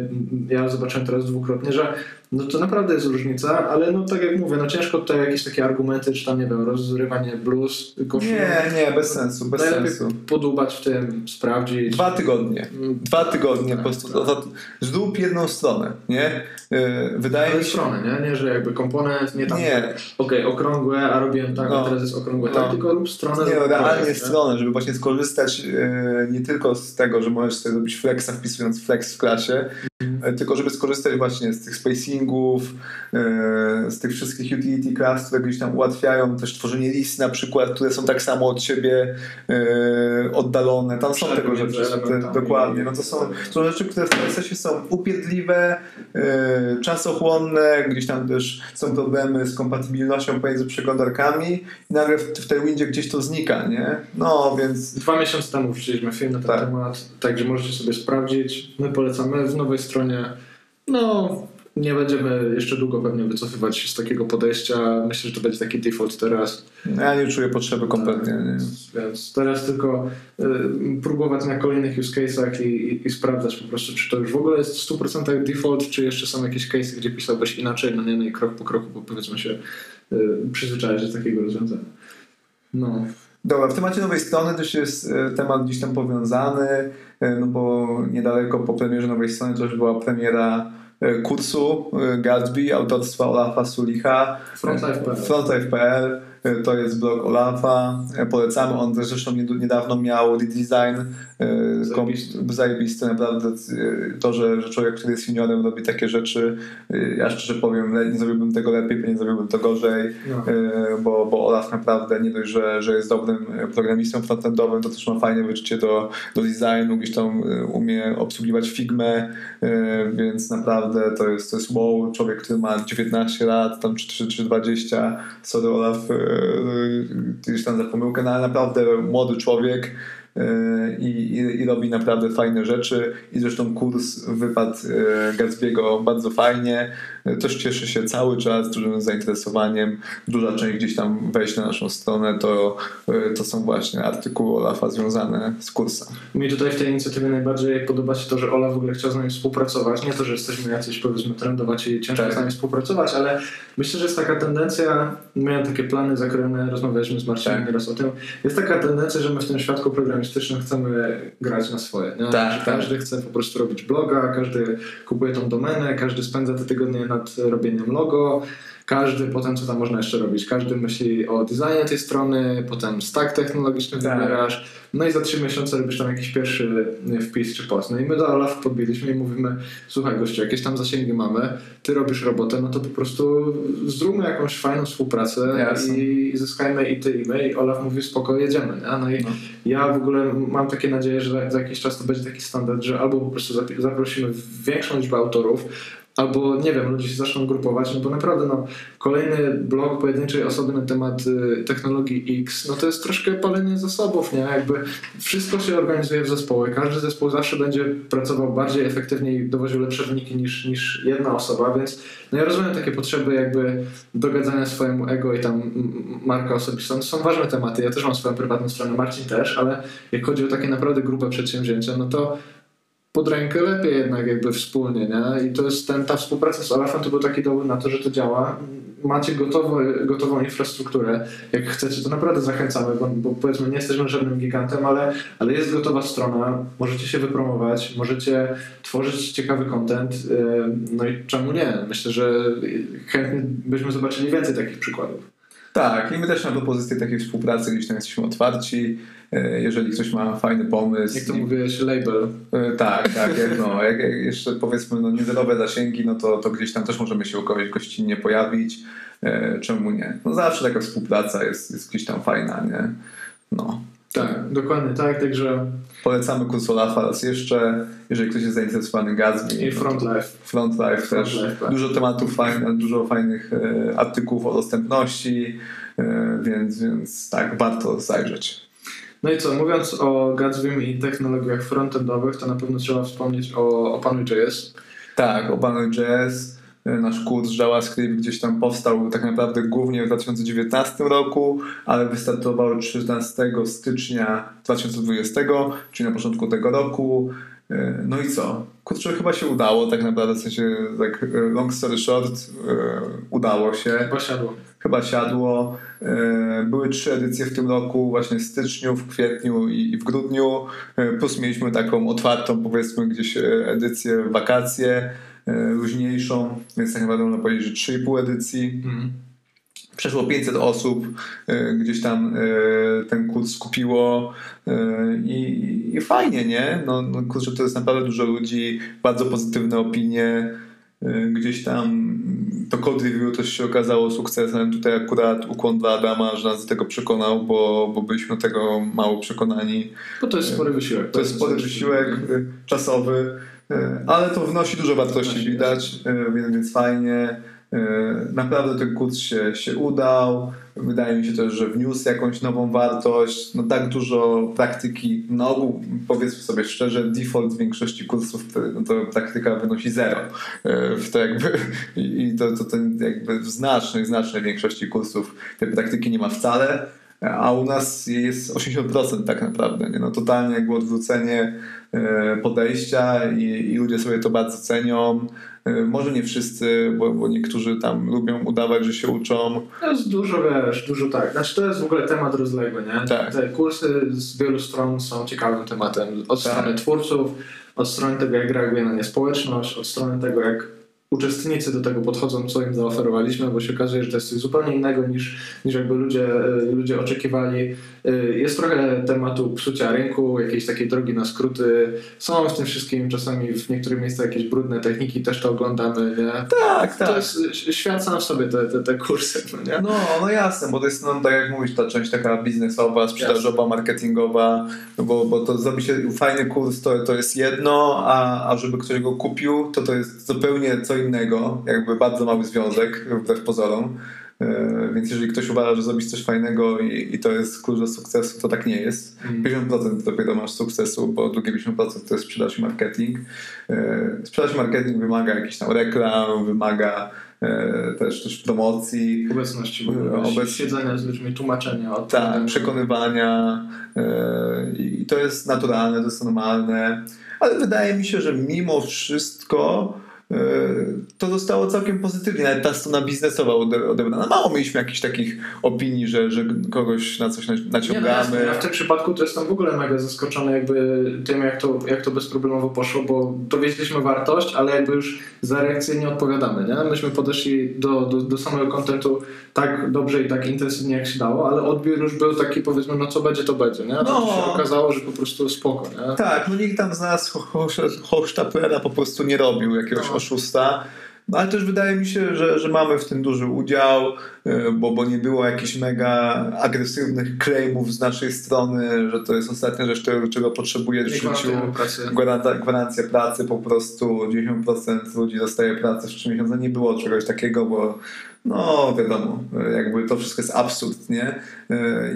ja zobaczyłem teraz dwukrotnie, że no to naprawdę jest różnica, ale no tak jak mówię, no ciężko tutaj jakieś takie argumenty, czy tam nie wiem, rozrywanie blues, koszul. Nie, nie, bez sensu, bez sensu. podłubać w tym, sprawdzić. Dwa tygodnie. Mm, Dwa tygodnie Tak, po prostu. tak. Zrób jedną stronę, nie? Yy, Wydaje mi się. strony, nie? Nie, że jakby komponent, nie tam, Nie. okej, okrągłe, a robiłem tak, No. a teraz jest okrągłe, No. tak, tylko rób stronę. Nie, no, realnie nie? stronę, żeby właśnie skorzystać yy, nie tylko z tego, że możesz sobie zrobić flexa wpisując flex w klasie, tylko żeby skorzystać właśnie z tych spacingów, yy, z tych wszystkich utility class, które gdzieś tam ułatwiają też tworzenie list na przykład, które są tak samo od siebie yy, oddalone. Tam są Przerwy tego rzeczy, te, dokładnie. No to są, są rzeczy, które w CSS-ie są upierdliwe, czasochłonne, gdzieś tam też są problemy z kompatybilnością pomiędzy przeglądarkami i nagle w, w tej windzie gdzieś to znika, nie? No, więc Dwa miesiące temu wrzuciliśmy film na ten Tak. temat, także możecie sobie sprawdzić. My polecamy w nowej stronie. No, nie będziemy jeszcze długo pewnie wycofywać się z takiego podejścia. Myślę, że to będzie taki default teraz. ja nie czuję potrzeby kompletnie. Nie? Więc teraz tylko y, próbować na kolejnych use case'ach i, i, i sprawdzać po prostu, czy to już w ogóle jest w 100% default, czy jeszcze są jakieś case'y, gdzie pisałbyś inaczej, no nie, no i krok po kroku, bo powiedzmy się y, przyzwyczaić do takiego rozwiązania. No, Dobra, w temacie nowej strony też jest e, temat gdzieś tam powiązany, e, no bo niedaleko po premierze nowej strony też była premiera e, kursu Gatsby autorstwa Olafa Sulicha. Frontlife.pl. Frontlife.pl to jest blog Olafa. Polecamy. On zresztą nied- niedawno miał redesign. E, Zajebisty. kom- Zajebisty, naprawdę. e, To, że, że człowiek, który jest seniorem robi takie rzeczy, e, ja szczerze powiem, nie zrobiłbym tego lepiej, nie zrobiłbym to gorzej. no. Bo, bo Olaf naprawdę nie dość, że, że jest dobrym programistą frontendowym, to też ma fajne wyczucie do, do designu, gdzieś tam umie obsługiwać Figmę, więc naprawdę to jest, to jest wow, człowiek, który ma 19 lat, tam czy, czy, czy 20, sorry Olaf, gdzieś tam za pomyłkę, no ale naprawdę młody człowiek, i, i, i robi naprawdę fajne rzeczy i zresztą kurs wypadł e, Gatsby'ego bardzo fajnie E, też cieszy się cały czas dużym zainteresowaniem duża część gdzieś tam wejść na naszą stronę to, e, to są właśnie artykuły Olafa związane z kursem Mi tutaj w tej inicjatywie najbardziej podoba się to, że Ola w ogóle chciał z nami współpracować. Nie to, że jesteśmy jacyś powiedzmy trendować i ciężko Tak. z nami współpracować, ale myślę, że jest taka tendencja, miałem takie plany zakrojone, rozmawialiśmy z Marcinem Tak. nieraz o tym, jest taka tendencja, że my w tym świadku programistycznym chcemy grać na swoje. Tak, tak. każdy chce po prostu robić bloga, każdy kupuje tą domenę, każdy spędza te tygodnie nad robieniem logo, każdy potem co tam można jeszcze robić, każdy myśli o designie tej strony, potem stack technologiczny Tak. wybierasz, no i za trzy miesiące robisz tam jakiś pierwszy y, wpis czy post. No i my do Olaf podbiliśmy i mówimy, słuchaj gościu, jakieś tam zasięgi mamy, ty robisz robotę, no to po prostu zróbmy jakąś fajną współpracę Jasne. i zyskajmy i ty i my i Olaf mówi spoko, jedziemy. Nie? No i No. ja w ogóle mam takie nadzieję, że za- za jakiś czas to będzie taki standard, że albo po prostu zaprosimy większą liczbę autorów, albo nie wiem, ludzie się zaczną grupować, no bo naprawdę no, kolejny blog pojedynczej osoby na temat y, technologii X, no to jest troszkę palenie zasobów, nie? Jakby wszystko się organizuje w zespoły, każdy zespół zawsze będzie pracował bardziej efektywnie i dowoził lepsze wyniki niż, niż jedna osoba, więc no ja rozumiem takie potrzeby jakby dogadzania swojemu ego i tam marka osobista, to są ważne tematy, ja też mam swoją prywatną stronę, Marcin też, ale jak chodzi o takie naprawdę grube przedsięwzięcia, no to pod rękę lepiej jednak jakby wspólnie, nie? I to jest ten, ta współpraca z Olafem to był taki dowód na to, że to działa. Macie gotowe, gotową infrastrukturę. Jak chcecie, to naprawdę zachęcamy, bo, bo powiedzmy nie jesteśmy żadnym gigantem, ale, ale jest gotowa strona, możecie się wypromować, możecie tworzyć ciekawy content, yy, no i czemu nie? Myślę, że chętnie byśmy zobaczyli więcej takich przykładów. tak i my też na propozycję takiej współpracy gdzieś tam jesteśmy otwarci jeżeli ktoś ma fajny pomysł Jak to i- mówiłeś, label. E, Tak, tak. Jak, no, jak, jak jeszcze powiedzmy no, niezerowe zasięgi, no to, to gdzieś tam też możemy się u kogoś gościnnie pojawić. E, czemu nie? No zawsze taka współpraca jest, jest gdzieś tam fajna, nie? No. Tak, dokładnie tak, także Polecamy kurs Olafa raz jeszcze, jeżeli ktoś jest zainteresowany Gatsby. i no Front Life. Front Life też. Front Life, tak. Dużo tematów fajnych, dużo fajnych e, artykułów o dostępności, e, więc, więc tak, warto zajrzeć. No i co, mówiąc o Gatsbym i technologiach frontendowych, to na pewno trzeba wspomnieć o, o panu JS. Tak, Obanuj.js. Nasz kurs JavaScript gdzieś tam powstał tak naprawdę głównie w 2019 roku, ale wystartował 13 stycznia 2020, czyli na początku tego roku. No i co? Kurczę, chyba się udało tak naprawdę, w sensie tak long story short, udało się. Chyba siadło. Chyba siadło. Były trzy edycje w tym roku, właśnie w styczniu, w kwietniu i w grudniu. Plus mieliśmy taką otwartą, powiedzmy, gdzieś edycję w wakacje, luźniejszą, więc tak naprawdę można powiedzieć, że 3,5 edycji. Mm. Przeszło 500 osób gdzieś tam ten kurs skupiło i, i fajnie, nie? No, no kurczę, to jest naprawdę dużo ludzi, bardzo pozytywne opinie. Gdzieś tam to code review też się okazało sukcesem. Tutaj akurat ukłon dla Adama, że nas do tego przekonał, bo, bo byliśmy tego mało przekonani. Bo to jest spory wysiłek. To jest spory wysiłek czasowy, ale to wnosi dużo wartości, widać, więc, więc fajnie. Naprawdę ten kurs się, się udał. Wydaje mi się też, że wniósł jakąś nową wartość. No tak dużo praktyki, na powiedzmy sobie szczerze, default w większości kursów no to praktyka wynosi zero. W to jakby, I to, to, to jakby w znacznej, znacznej większości kursów tej praktyki nie ma wcale a u nas jest 80% tak naprawdę. Nie? No, totalnie jakby odwrócenie podejścia i, i ludzie sobie to bardzo cenią. Może nie wszyscy, bo, bo, niektórzy tam lubią udawać, że się uczą. To jest dużo, wiesz, dużo tak. Znaczy to jest w ogóle temat rozległy, nie? Tak. Te kursy z wielu stron są ciekawym tematem. Od tak. strony twórców, od strony tego, jak reaguje na nie społeczność, od strony tego, jak uczestnicy do tego podchodzą, co im zaoferowaliśmy, bo się okazuje, że to jest coś zupełnie innego niż, niż jakby ludzie, ludzie oczekiwali. Y, jest trochę tematu psucia rynku, jakiejś takiej drogi na skróty. Są w tym wszystkim czasami w niektórych miejscach jakieś brudne techniki, też to oglądamy. Nie? Tak, tak. To jest świat sam w sobie te, te, te kursy. No, nie? No, no jasne, bo to jest, no, tak jak mówisz, ta część taka biznesowa, sprzedażowa, jasne. marketingowa, no bo, bo to zrobi się fajny kurs, to, to jest jedno, a, a żeby ktoś go kupił, to to jest zupełnie co innego, jakby bardzo mały związek, wbrew pozorom. E, więc jeżeli ktoś uważa, że zrobisz coś fajnego i, i to jest klucz do sukcesu, to tak nie jest. Mm. 50% dopiero masz sukcesu, bo drugie 50% to jest sprzedaż i marketing. E, sprzedaż i marketing wymaga jakichś tam reklam, wymaga e, też, też promocji. Obecności, obec... siedzenia z ludźmi, tłumaczenia. Tak, przekonywania i to jest naturalne, to jest normalne. Ale wydaje mi się, że mimo wszystko to zostało całkiem pozytywnie, nawet ta strona biznesowa odebrana. Mało mieliśmy jakichś takich opinii, że, że kogoś na coś naciągamy. Nie, no ja w tym przypadku to jestem w ogóle mega zaskoczony jakby tym, jak to, jak to bezproblemowo poszło, bo dowiedzieliśmy wartość, ale jakby już za reakcję nie odpowiadamy. Nie? Myśmy podeszli do, do, do samego kontentu tak dobrze i tak intensywnie jak się dało, ale odbiór już był taki powiedzmy, no co będzie, to będzie. Nie? No. To się okazało, że po prostu spoko. Nie? Tak, no nikt tam z nas Hochstaplera po prostu nie robił jakiegoś no. Oszusta. No ale też wydaje mi się, że, że mamy w tym duży udział, bo, bo nie było jakichś mega agresywnych claimów z naszej strony, że to jest ostatnia rzecz, czego, czego potrzebujesz w życiu. Gwarancja, gwarancja pracy, po prostu 90% ludzi dostaje pracę w 3 miesiące. Nie było czegoś takiego, bo no wiadomo, jakby to wszystko jest absurd, nie?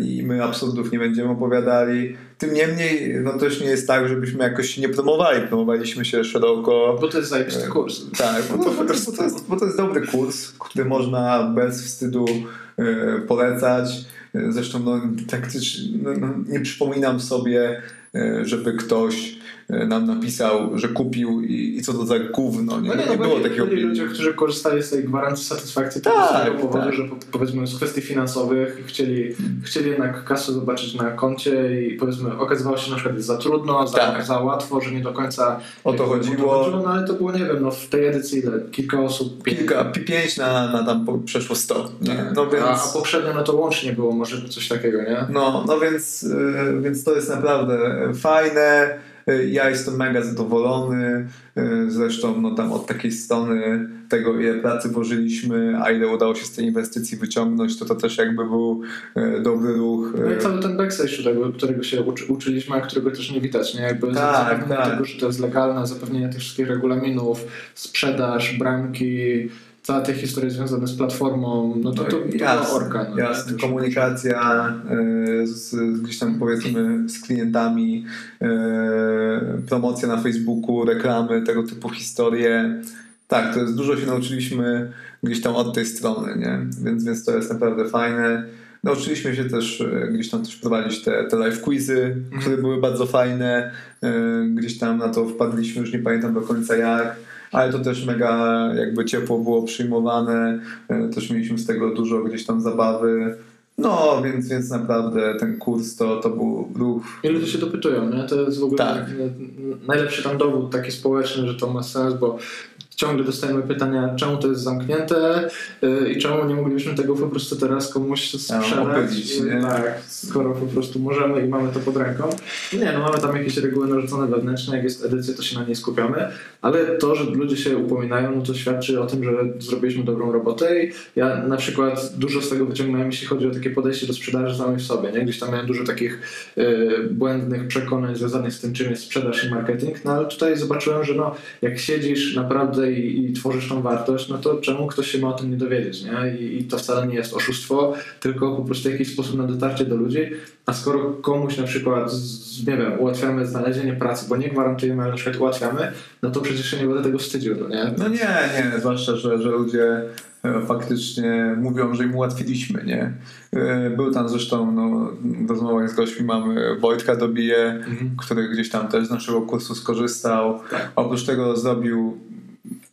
I my absurdów nie będziemy opowiadali. Tym niemniej, no też nie jest tak, żebyśmy jakoś się nie promowali. Promowaliśmy się szeroko. Bo to jest zajebisty kurs. Tak, bo to, bo, to, bo, to jest, bo to jest dobry kurs, który można bez wstydu e, polecać. Zresztą no, praktycznie no, no, nie przypominam sobie, e, żeby ktoś E, nam napisał, że kupił i, i co to za gówno. Nie, no nie, no, nie było byli, takiego byli ludzie, którzy korzystali z tej gwarancji satysfakcji tak, z tego powodu, tak. że powiedzmy z kwestii finansowych chcieli, chcieli jednak kasę zobaczyć na koncie i powiedzmy okazywało się na przykład jest za trudno, za, tak. za łatwo, że nie do końca o to chodziło. no ale to było, nie wiem, no w tej edycji ile? Kilka osób? Kilka, pięć na, na tam przeszło sto. Nie? No więc... a, a poprzednio no to łącznie było może coś takiego, nie? No, no więc, yy, więc to jest naprawdę fajne. Y, ja jestem mega zadowolony. Y, zresztą no, tam od takiej strony tego, ile pracy włożyliśmy, a ile udało się z tej inwestycji wyciągnąć, to to też jakby był y, dobry ruch. No i cały ten backstage, tego, którego się uczy, uczyliśmy, a którego też nie widać. Nie? Jakby tak, zapewnienie tak. tego, że to jest legalne, zapewnienie tych wszystkich regulaminów, sprzedaż, bramki, cała ta historia związana z platformą, no to to, to jasne, orka. No, jasne. komunikacja y, z, gdzieś tam powiedzmy z klientami, promocja na Facebooku, reklamy, tego typu historie. Tak, to jest dużo się nauczyliśmy gdzieś tam od tej strony, nie? Więc, więc to jest naprawdę fajne. Nauczyliśmy się też e, gdzieś tam też prowadzić te, te live quizy, mhm. które były bardzo fajne. E, gdzieś tam na to wpadliśmy, już nie pamiętam do końca jak, ale to też mega jakby ciepło było przyjmowane. E, też mieliśmy z tego dużo gdzieś tam zabawy. No, więc, więc naprawdę ten kurs to, to był ruch. I ludzie się dopytują, nie? To jest w ogóle tak. najlepszy tam dowód taki społeczny, że to ma sens, bo ciągle dostajemy pytania, czemu to jest zamknięte yy, i czemu nie moglibyśmy tego po prostu teraz komuś sprzedać. Yy, tak, skoro po prostu możemy i mamy to pod ręką. Nie, no mamy tam jakieś reguły narzucone wewnętrzne, jak jest edycja, to się na niej skupiamy, ale to, że ludzie się upominają, no to świadczy o tym, że zrobiliśmy dobrą robotę i ja na przykład dużo z tego wyciągnąłem, jeśli chodzi o takie podejście do sprzedaży samej w sobie. Nie? Gdzieś tam miałem dużo takich yy, błędnych przekonań związanych z tym, czym jest sprzedaż i marketing, no ale tutaj zobaczyłem, że no, jak siedzisz naprawdę i, i, tworzysz tą wartość, no to czemu ktoś się ma o tym nie dowiedzieć, nie? I, I, to wcale nie jest oszustwo, tylko po prostu jakiś sposób na dotarcie do ludzi, a skoro komuś na przykład, z, nie wiem, ułatwiamy znalezienie pracy, bo nie gwarantujemy, ale na przykład ułatwiamy, no to przecież się nie będę tego wstydził, no nie? No nie, nie, zwłaszcza, że, że ludzie e, faktycznie mówią, że im ułatwiliśmy, nie? E, był tam zresztą, no, w rozmowach z gośćmi mamy Wojtka Dobije, mhm. który gdzieś tam też z naszego kursu skorzystał. Tak. Oprócz tego zrobił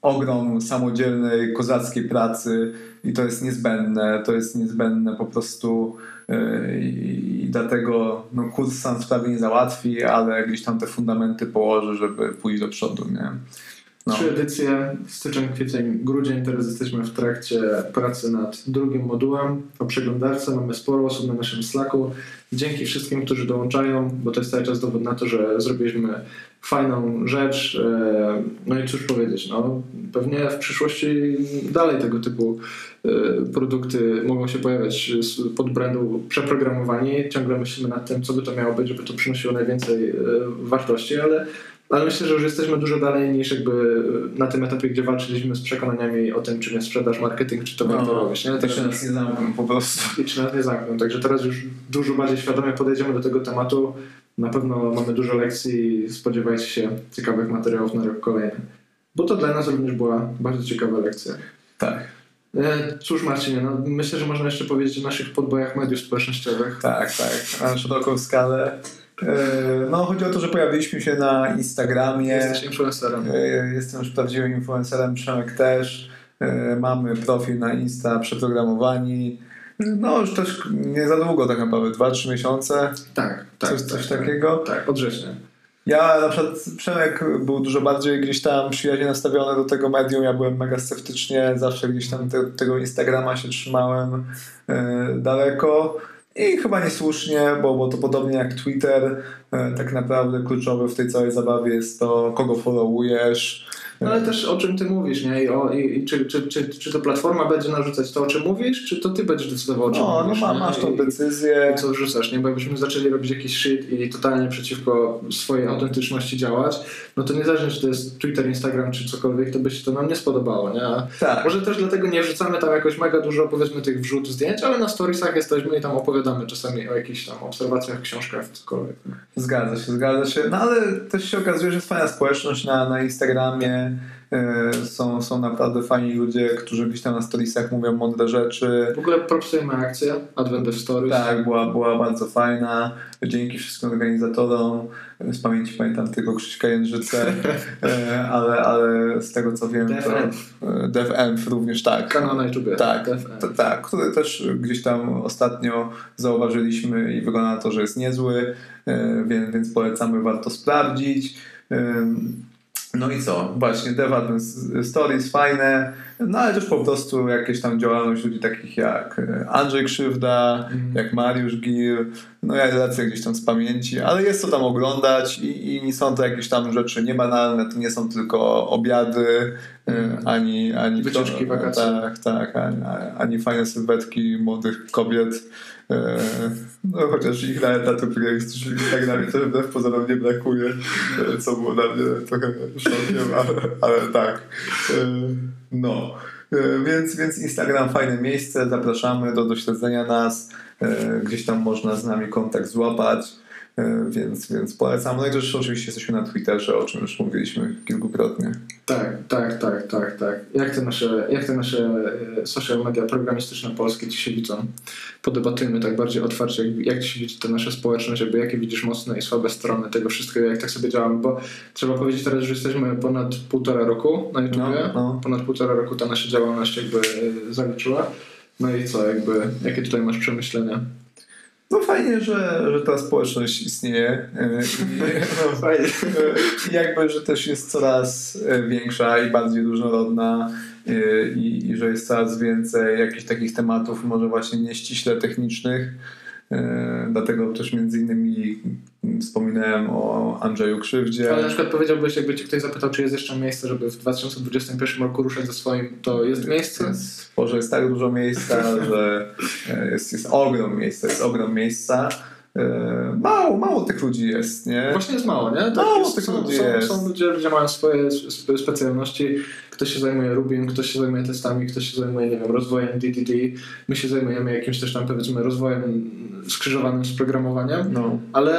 ogrom samodzielnej, kozackiej pracy i to jest niezbędne, to jest niezbędne po prostu yy, i dlatego no, kurs sam sprawy nie załatwi, ale gdzieś tam te fundamenty położy, żeby pójść do przodu, nie? No. Trzy edycje, styczeń, kwiecień, grudzień. Teraz jesteśmy w trakcie pracy nad drugim modułem o przeglądarce. Mamy sporo osób na naszym Slacku. Dzięki wszystkim, którzy dołączają, bo to jest cały czas dowód na to, że zrobiliśmy fajną rzecz. E, no i cóż powiedzieć, no, pewnie w przyszłości dalej tego typu e, produkty mogą się pojawiać pod brandu przeprogramowani. Ciągle myślimy nad tym, co by to miało być, żeby to przynosiło najwięcej e, wartości, ale ale myślę, że już jesteśmy dużo dalej niż jakby na tym etapie, gdzie walczyliśmy z przekonaniami o tym, czym jest sprzedaż, marketing, czy to no, warto robić. Nie? Tak się nas nie zamkną po prostu. I czy nas nie zamkną. Także teraz już dużo bardziej świadomie podejdziemy do tego tematu. Na pewno mamy dużo lekcji i spodziewajcie się ciekawych materiałów na rok kolejny. Bo to dla nas również była bardzo ciekawa lekcja. Tak. E, cóż Marcinie, no myślę, że można jeszcze powiedzieć o naszych podbojach mediów społecznościowych. Tak, tak. Na szeroką skalę. E, no, chodzi o to, że pojawiliśmy się na Instagramie. Jesteś influencerem. E, jestem już prawdziwym influencerem, Przemek też. E, mamy profil na Insta przeprogramowani. No, już też nie za długo, tak naprawdę, 2-3 miesiące. Tak, tak. Coś, coś tak, takiego. Tak, od września. Ja na przykład Przemek był dużo bardziej gdzieś tam przyjaźnie nastawiony do tego medium. Ja byłem mega sceptycznie, zawsze gdzieś tam te, tego Instagrama się trzymałem daleko. I chyba niesłusznie, bo, bo to podobnie jak Twitter, e, tak naprawdę kluczowe w tej całej zabawie jest to, kogo followujesz, no ale też o czym ty mówisz, nie? I, o, i, czy, czy, czy, czy to platforma będzie narzucać to, o czym mówisz, czy to ty będziesz decydował, o czym no, mówisz? No, masz tą decyzję. I co wrzucasz, nie? Bo jakbyśmy zaczęli robić jakiś shit i totalnie przeciwko swojej autentyczności działać, no to niezależnie, czy to jest Twitter, Instagram, czy cokolwiek, to by się to nam nie spodobało, nie? tak. Może też dlatego nie wrzucamy tam jakoś mega dużo, powiedzmy, tych wrzut zdjęć, ale na storiesach jesteśmy i tam opowiadamy czasami o jakichś tam obserwacjach, książkach, cokolwiek. Zgadza się, zgadza się. No ale też się okazuje, że jest fajna społeczność na, na Instagramie, E, są, są naprawdę fajni ludzie, którzy gdzieś tam na storiesach mówią mądre rzeczy. W ogóle propsujemy akcję Advent Stories. Tak, była, była bardzo fajna. Dzięki wszystkim organizatorom. Z pamięci pamiętam tylko Krzyśka Jędrzycę, e, ale, ale z tego co wiem to DevEnf również tak. Kanał na YouTube. Tak, tak, który też gdzieś tam ostatnio zauważyliśmy i wygląda na to, że jest niezły, e, więc, więc polecamy, warto sprawdzić. No i co? Właśnie Dev Stories fajne, no ale też po prostu jakieś tam działalność ludzi takich jak e, Andrzej Krzywda, mm. jak Mariusz Gil, no ja lecę gdzieś tam z pamięci, ale jest co tam oglądać i, i są to jakieś tam rzeczy niebanalne, to nie są tylko obiady, mm. ani, ani wycieczki wakacyjne. Tak, tak, ani, ani fajne sylwetki młodych kobiet, no chociaż ich na etatu jest w Instagramie to wbrew pozorom nie brakuje, e, co było dla mnie trochę szokiem, ale, ale tak. E, no. Więc, więc Instagram fajne miejsce, zapraszamy do dośledzenia nas, gdzieś tam można z nami kontakt złapać. E, więc, więc polecam. No i też oczywiście jesteśmy na Twitterze, o czym już mówiliśmy kilkukrotnie. Tak, tak, tak, tak, tak. Jak te nasze, jak te nasze e, social media programistyczne polskie ci się widzą? Podebatujmy tak bardziej otwarcie, jak, jak ci się widzi ta nasza społeczność, jakby jakie widzisz mocne i słabe strony tego wszystkiego, jak tak sobie działamy, bo trzeba powiedzieć teraz, że jesteśmy ponad półtora roku na YouTubie, No, no. ponad półtora roku ta nasza działalność jakby e, zaliczyła. No i co, jakby, jakie tutaj masz przemyślenia? No fajnie, że, że ta społeczność istnieje e, i, no, Fajnie. jakby, że też jest coraz e, większa i bardziej różnorodna e, i, i że jest coraz więcej jakichś takich tematów, może właśnie nieściśle technicznych. E, Dlatego też między innymi wspominałem o Andrzeju Krzywdzie. Ale na przykład powiedziałbyś, jakby cię ktoś zapytał, czy jest jeszcze miejsce, żeby w 2021 roku ruszać ze swoim, to jest miejsce? Boże, jest tak dużo miejsca, że e, jest, jest ogrom miejsca, jest ogrom miejsca. E, Mało, mało tych ludzi jest, nie? Właśnie jest mało, nie? Tak, Mało jest, tych są, ludzi są, jest. są ludzie, ludzie mają swoje spe- specjalności. Ktoś się zajmuje Rubim, ktoś się zajmuje testami, ktoś się zajmuje, nie wiem, rozwojem DDD. My się zajmujemy jakimś też tam, powiedzmy, rozwojem skrzyżowanym z programowaniem. No, Ale,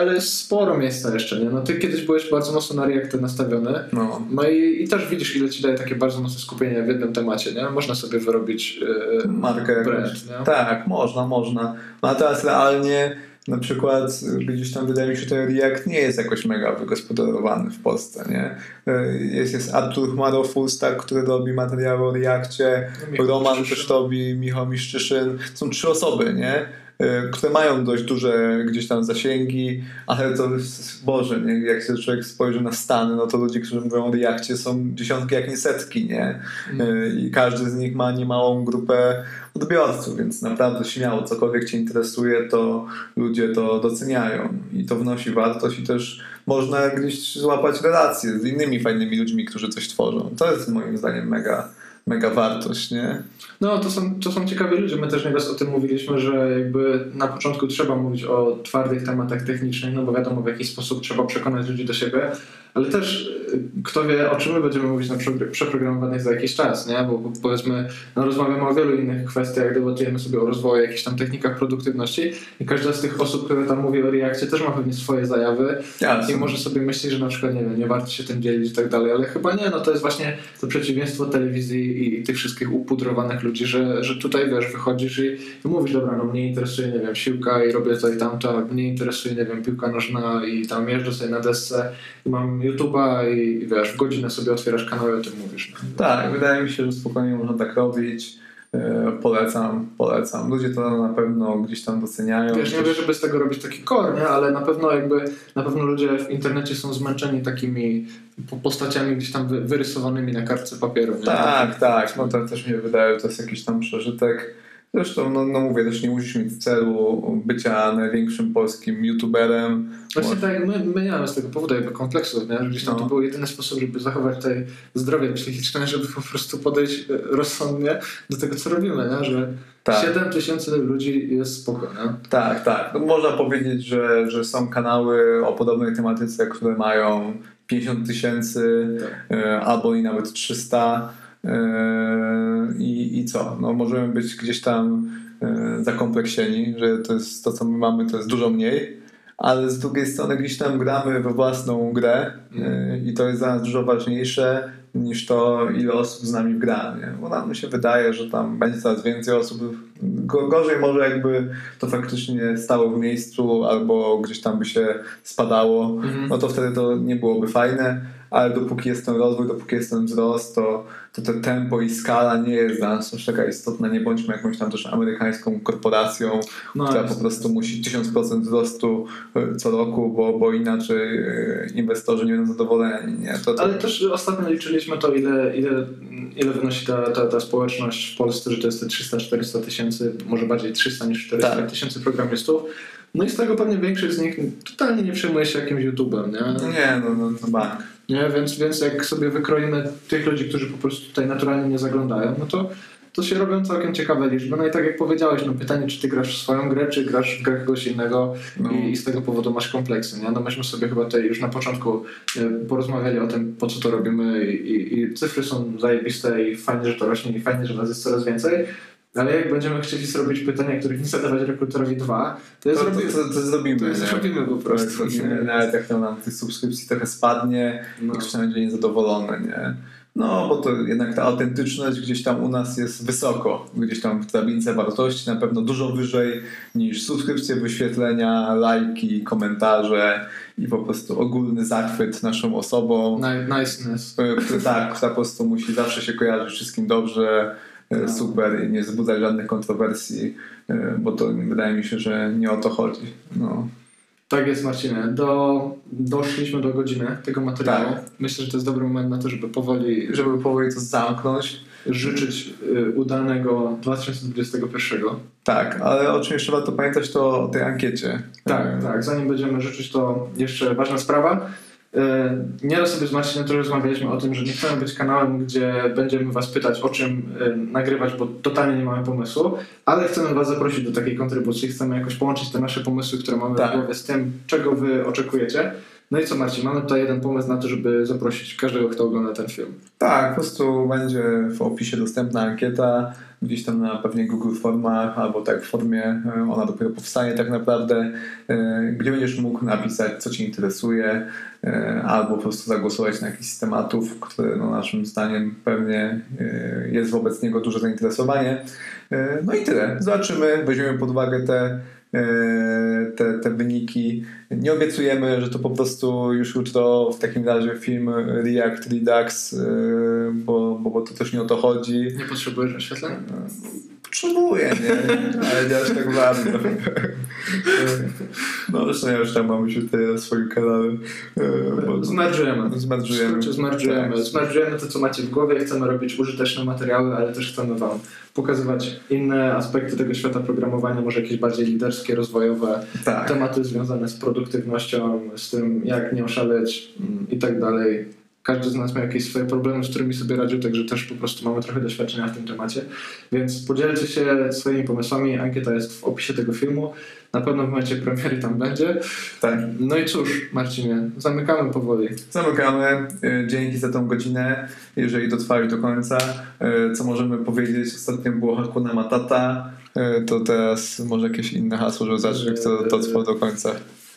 ale jest sporo miejsca jeszcze, nie? No ty kiedyś byłeś bardzo mocno na Reacty nastawiony. no. No i, i też widzisz, ile ci daje takie bardzo mocne skupienie w jednym temacie, nie? Można sobie wyrobić e, Markę brand, nie? Tak, można, można. No a teraz realnie na przykład gdzieś tam wydaje mi się, że ten React nie jest jakoś mega wygospodarowany w Polsce, nie? E, Jest, jest Artur Chmaro Fullstack, który robi materiały o Reakcie, No, Roman też robi, Michał Miszczyszyn. Są trzy osoby, nie? E, które mają dość duże gdzieś tam zasięgi, ale to jest, Boże, nie? jak się człowiek spojrzy na Stany, no to ludzie, którzy mówią o Reakcie są dziesiątki, jak nie setki, nie? E, I każdy z nich ma niemałą grupę odbiorców, więc naprawdę śmiało, cokolwiek Cię interesuje, to ludzie to doceniają i to wnosi wartość i też można gdzieś złapać relacje z innymi fajnymi ludźmi, którzy coś tworzą. To jest moim zdaniem mega, mega wartość, nie? No, to są, to są ciekawi ludzie. My też nieraz o tym mówiliśmy, że jakby na początku trzeba mówić o twardych tematach technicznych, no bo wiadomo w jaki sposób trzeba przekonać ludzi do siebie, ale też y, kto wie, o czym my będziemy mówić na przeprogramowanych za jakiś czas, nie? Bo, bo powiedzmy, no rozmawiamy o wielu innych kwestiach, debatujemy sobie o rozwoju, jakichś tam technikach produktywności i każda z tych osób, które tam mówi o Reakcie też ma pewnie swoje zajawy Jasne. i może sobie myśleć, że na przykład, nie wiem, nie warto się tym dzielić i tak dalej, ale chyba nie, no to jest właśnie to przeciwieństwo telewizji i, i tych wszystkich upudrowanych ludzi, że, że tutaj, wiesz, wychodzisz i, i mówisz, dobra, no mnie interesuje, nie wiem, siłka i robię to i tamto, mnie interesuje, nie wiem, piłka nożna i tam jeżdżę sobie na desce i mam YouTube'a i, i wiesz, w godzinę sobie otwierasz kanał i o tym mówisz. No. Tak, wydaje mi się, że spokojnie można tak robić. E, Polecam, polecam. Ludzie to na pewno gdzieś tam doceniają. Wiesz, nie mówię, żeby z tego robić taki core, nie? ale na pewno jakby, na pewno ludzie w internecie są zmęczeni takimi po- postaciami gdzieś tam wy, wyrysowanymi na kartce papieru. Nie? Tak, tak. No to też mi wydaje, to jest jakiś tam przeżytek. Zresztą, no, no mówię, też nie musisz mieć celu bycia największym polskim youtuberem. Właśnie tak, jak my, my nie mamy z tego powodu jakby kompleksów, nie? że gdzieś tam No. to był jedyny sposób, żeby zachować tutaj zdrowie psychiczne, żeby po prostu podejść e, rozsądnie do tego, co robimy, nie? że Tak. 7 tysięcy ludzi jest spoko, nie? Tak, tak. No, można powiedzieć, że, że są kanały o podobnej tematyce, które mają 50 tysięcy e, albo i nawet 300. E, I, I co? No, możemy być gdzieś tam e, zakompleksieni, że to jest to, co my mamy, to jest dużo mniej. Ale z drugiej strony gdzieś tam gramy we własną grę e, i to jest dla nas dużo ważniejsze niż to, ile osób z nami gra. Nie? Bo nam się wydaje, że tam będzie coraz więcej osób. Go- Gorzej może jakby to faktycznie stało w miejscu albo gdzieś tam by się spadało, Mhm. no to wtedy to nie byłoby fajne, ale dopóki jest ten rozwój, dopóki jest ten wzrost, to, to te tempo i skala nie jest dla nas aż taka istotna. Nie bądźmy jakąś tam też amerykańską korporacją, No, która jest- po prostu musi 1000% wzrostu e, co roku, bo, bo inaczej e, inwestorzy nie będą zadowoleni. Nie? To, to, Ale też ostatnio liczyliśmy to, ile, ile, ile wynosi ta, ta, ta społeczność w Polsce, że to jest te 300-400 tysięcy, może bardziej 300 niż 400 Tak. tysięcy programistów. No i z tego pewnie większość z nich totalnie nie przejmuje się jakimś YouTube'em, nie? no nie, no, no, no bank. Nie, więc, więc jak sobie wykroimy tych ludzi, którzy po prostu tutaj naturalnie nie zaglądają, no to, to się robią całkiem ciekawe liczby. No i tak jak powiedziałeś, no pytanie, czy ty grasz w swoją grę, czy grasz w grę kogoś innego No. i, i z tego powodu masz kompleksy, nie? No myśmy sobie chyba tutaj już na początku e, porozmawiali o tym, po co to robimy i, i, i cyfry są zajebiste i fajnie, że to rośnie i fajnie, że nas jest coraz więcej. Ale jak będziemy chcieli zrobić pytania, których nie zadawać rekruterowi dwa, to, To, zrobi- to, to zrobimy. to nie? zrobimy po prostu. Nie? Nawet jak to nam tych subskrypcji trochę spadnie, No. i ktoś będzie niezadowolony, nie? No, bo to jednak ta autentyczność gdzieś tam u nas jest wysoko. Gdzieś tam w drabince wartości na pewno dużo wyżej niż subskrypcje, wyświetlenia, lajki, komentarze i po prostu ogólny zachwyt naszą osobą. Ni- Niceness. Która, tak, która po prostu musi zawsze się kojarzyć wszystkim dobrze, No. Super i nie wzbudzać żadnych kontrowersji, e, bo to wydaje mi się, że nie o to chodzi. No. Tak jest, Marcinie. Do, doszliśmy do godziny tego materiału. Tak. Myślę, że to jest dobry moment na to, żeby powoli Żeby powoli to zamknąć, życzyć y, udanego 2021. Tak, ale o czym jeszcze warto pamiętać, to o tej ankiecie. Tak, E, tak. Zanim będziemy życzyć, to jeszcze ważna sprawa. Y, Nieraz sobie z Marcinem też rozmawialiśmy o tym, że nie chcemy być kanałem, gdzie będziemy Was pytać o czym y, nagrywać, bo totalnie nie mamy pomysłu, ale chcemy Was zaprosić do takiej kontrybucji. Chcemy jakoś połączyć te nasze pomysły, które mamy Tak. w głowie z tym, czego Wy oczekujecie. No i co Marcin, mamy tutaj jeden pomysł na to, żeby zaprosić każdego, kto ogląda ten film. Tak, po prostu będzie w opisie dostępna ankieta, gdzieś tam na pewnie Google Formach, albo tak w formie, e, ona dopiero powstanie tak naprawdę, e, gdzie będziesz mógł napisać, co Cię interesuje, e, albo po prostu zagłosować na jakiś z tematów, które no, naszym zdaniem pewnie jest wobec niego duże zainteresowanie. No i tyle. Zobaczymy, weźmiemy pod uwagę te te, te wyniki. Nie obiecujemy, że to po prostu już jutro w takim razie film React Redux, e, bo, bo, bo to też nie o to chodzi. Nie potrzebujesz oświetlenia? Potrzebuję, nie? Ale nie aż tak bardzo. No zresztą ja już tam mam się tutaj na swoim kanale. e, bo- Zmerdżujemy. Zmerdżujemy. Zmerdżujemy. Tak. Zmerdżujemy to, co macie w głowie. Chcemy robić użyteczne materiały, ale też chcemy Wam pokazywać inne aspekty tego świata programowania, może jakieś bardziej liderskie, rozwojowe, Tak. tematy związane z produktywnością, z tym, jak nie oszaleć mm, i tak dalej. Każdy z nas ma jakieś swoje problemy, z którymi sobie radził, także też po prostu mamy trochę doświadczenia w tym temacie. Więc podzielcie się swoimi pomysłami. Ankieta jest w opisie tego filmu. Na pewno w momencie premiery tam będzie. tak. No i cóż, Marcinie, zamykamy powoli. Zamykamy. E, Dzięki za tą godzinę, jeżeli dotrwałeś do końca. E, Co możemy powiedzieć? Ostatnio było Hakuna Matata. E, To teraz może jakieś inne hasło, żeby zacząć, kto dotrwał do końca.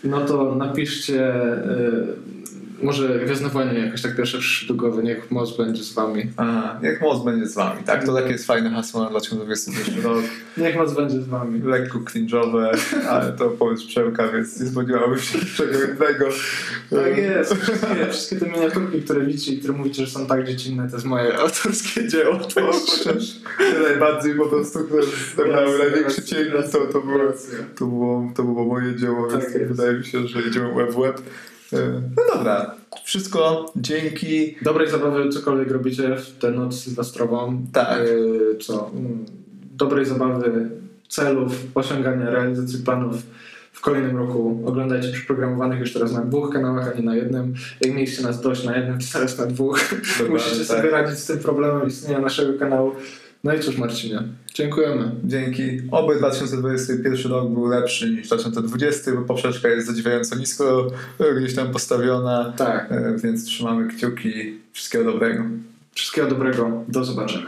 No to napiszcie, y, może Gwiezdne Wojny jakoś tak pierwsze przyszły do głowy, niech moc będzie z wami. Aha, jak moc będzie z wami, tak? To takie jest fajne hasło na 2021 rok. Niech moc będzie z wami. Lekko cringe'owe, ale to pomysł Przemka, więc nie spodziewałbym się niczego innego. Tak jest. Wszystkie, wszystkie te miniaturki, które widzicie i które mówicie, że są tak dziecinne, to jest moje autorskie dzieło. To najbardziej po prostu, które zebrały największy cień, to, to, było, to, było, to było moje dzieło, Tak więc jest. wydaje mi się, że idziemy łeb w łeb. E, No dobra, wszystko, dzięki. Dobrej zabawy, cokolwiek robicie w tę noc sylwestrową. Tak. Y, co? Mm, Dobrej zabawy, celów, osiągania, realizacji planów w kolejnym roku. Oglądajcie przeprogramowanych już teraz na dwóch kanałach, a nie na jednym. Jak mieliście nas dość na jednym, to teraz na dwóch. Musicie tak. sobie radzić z tym problemem istnienia naszego kanału. No i cóż Marcinie, dziękujemy. Dzięki. Oby 2021 rok był lepszy niż 2020, bo poprzeczka jest zadziwiająco nisko gdzieś tam postawiona, Tak, e, więc trzymamy kciuki. Wszystkiego dobrego. wszystkiego dobrego, do zobaczenia.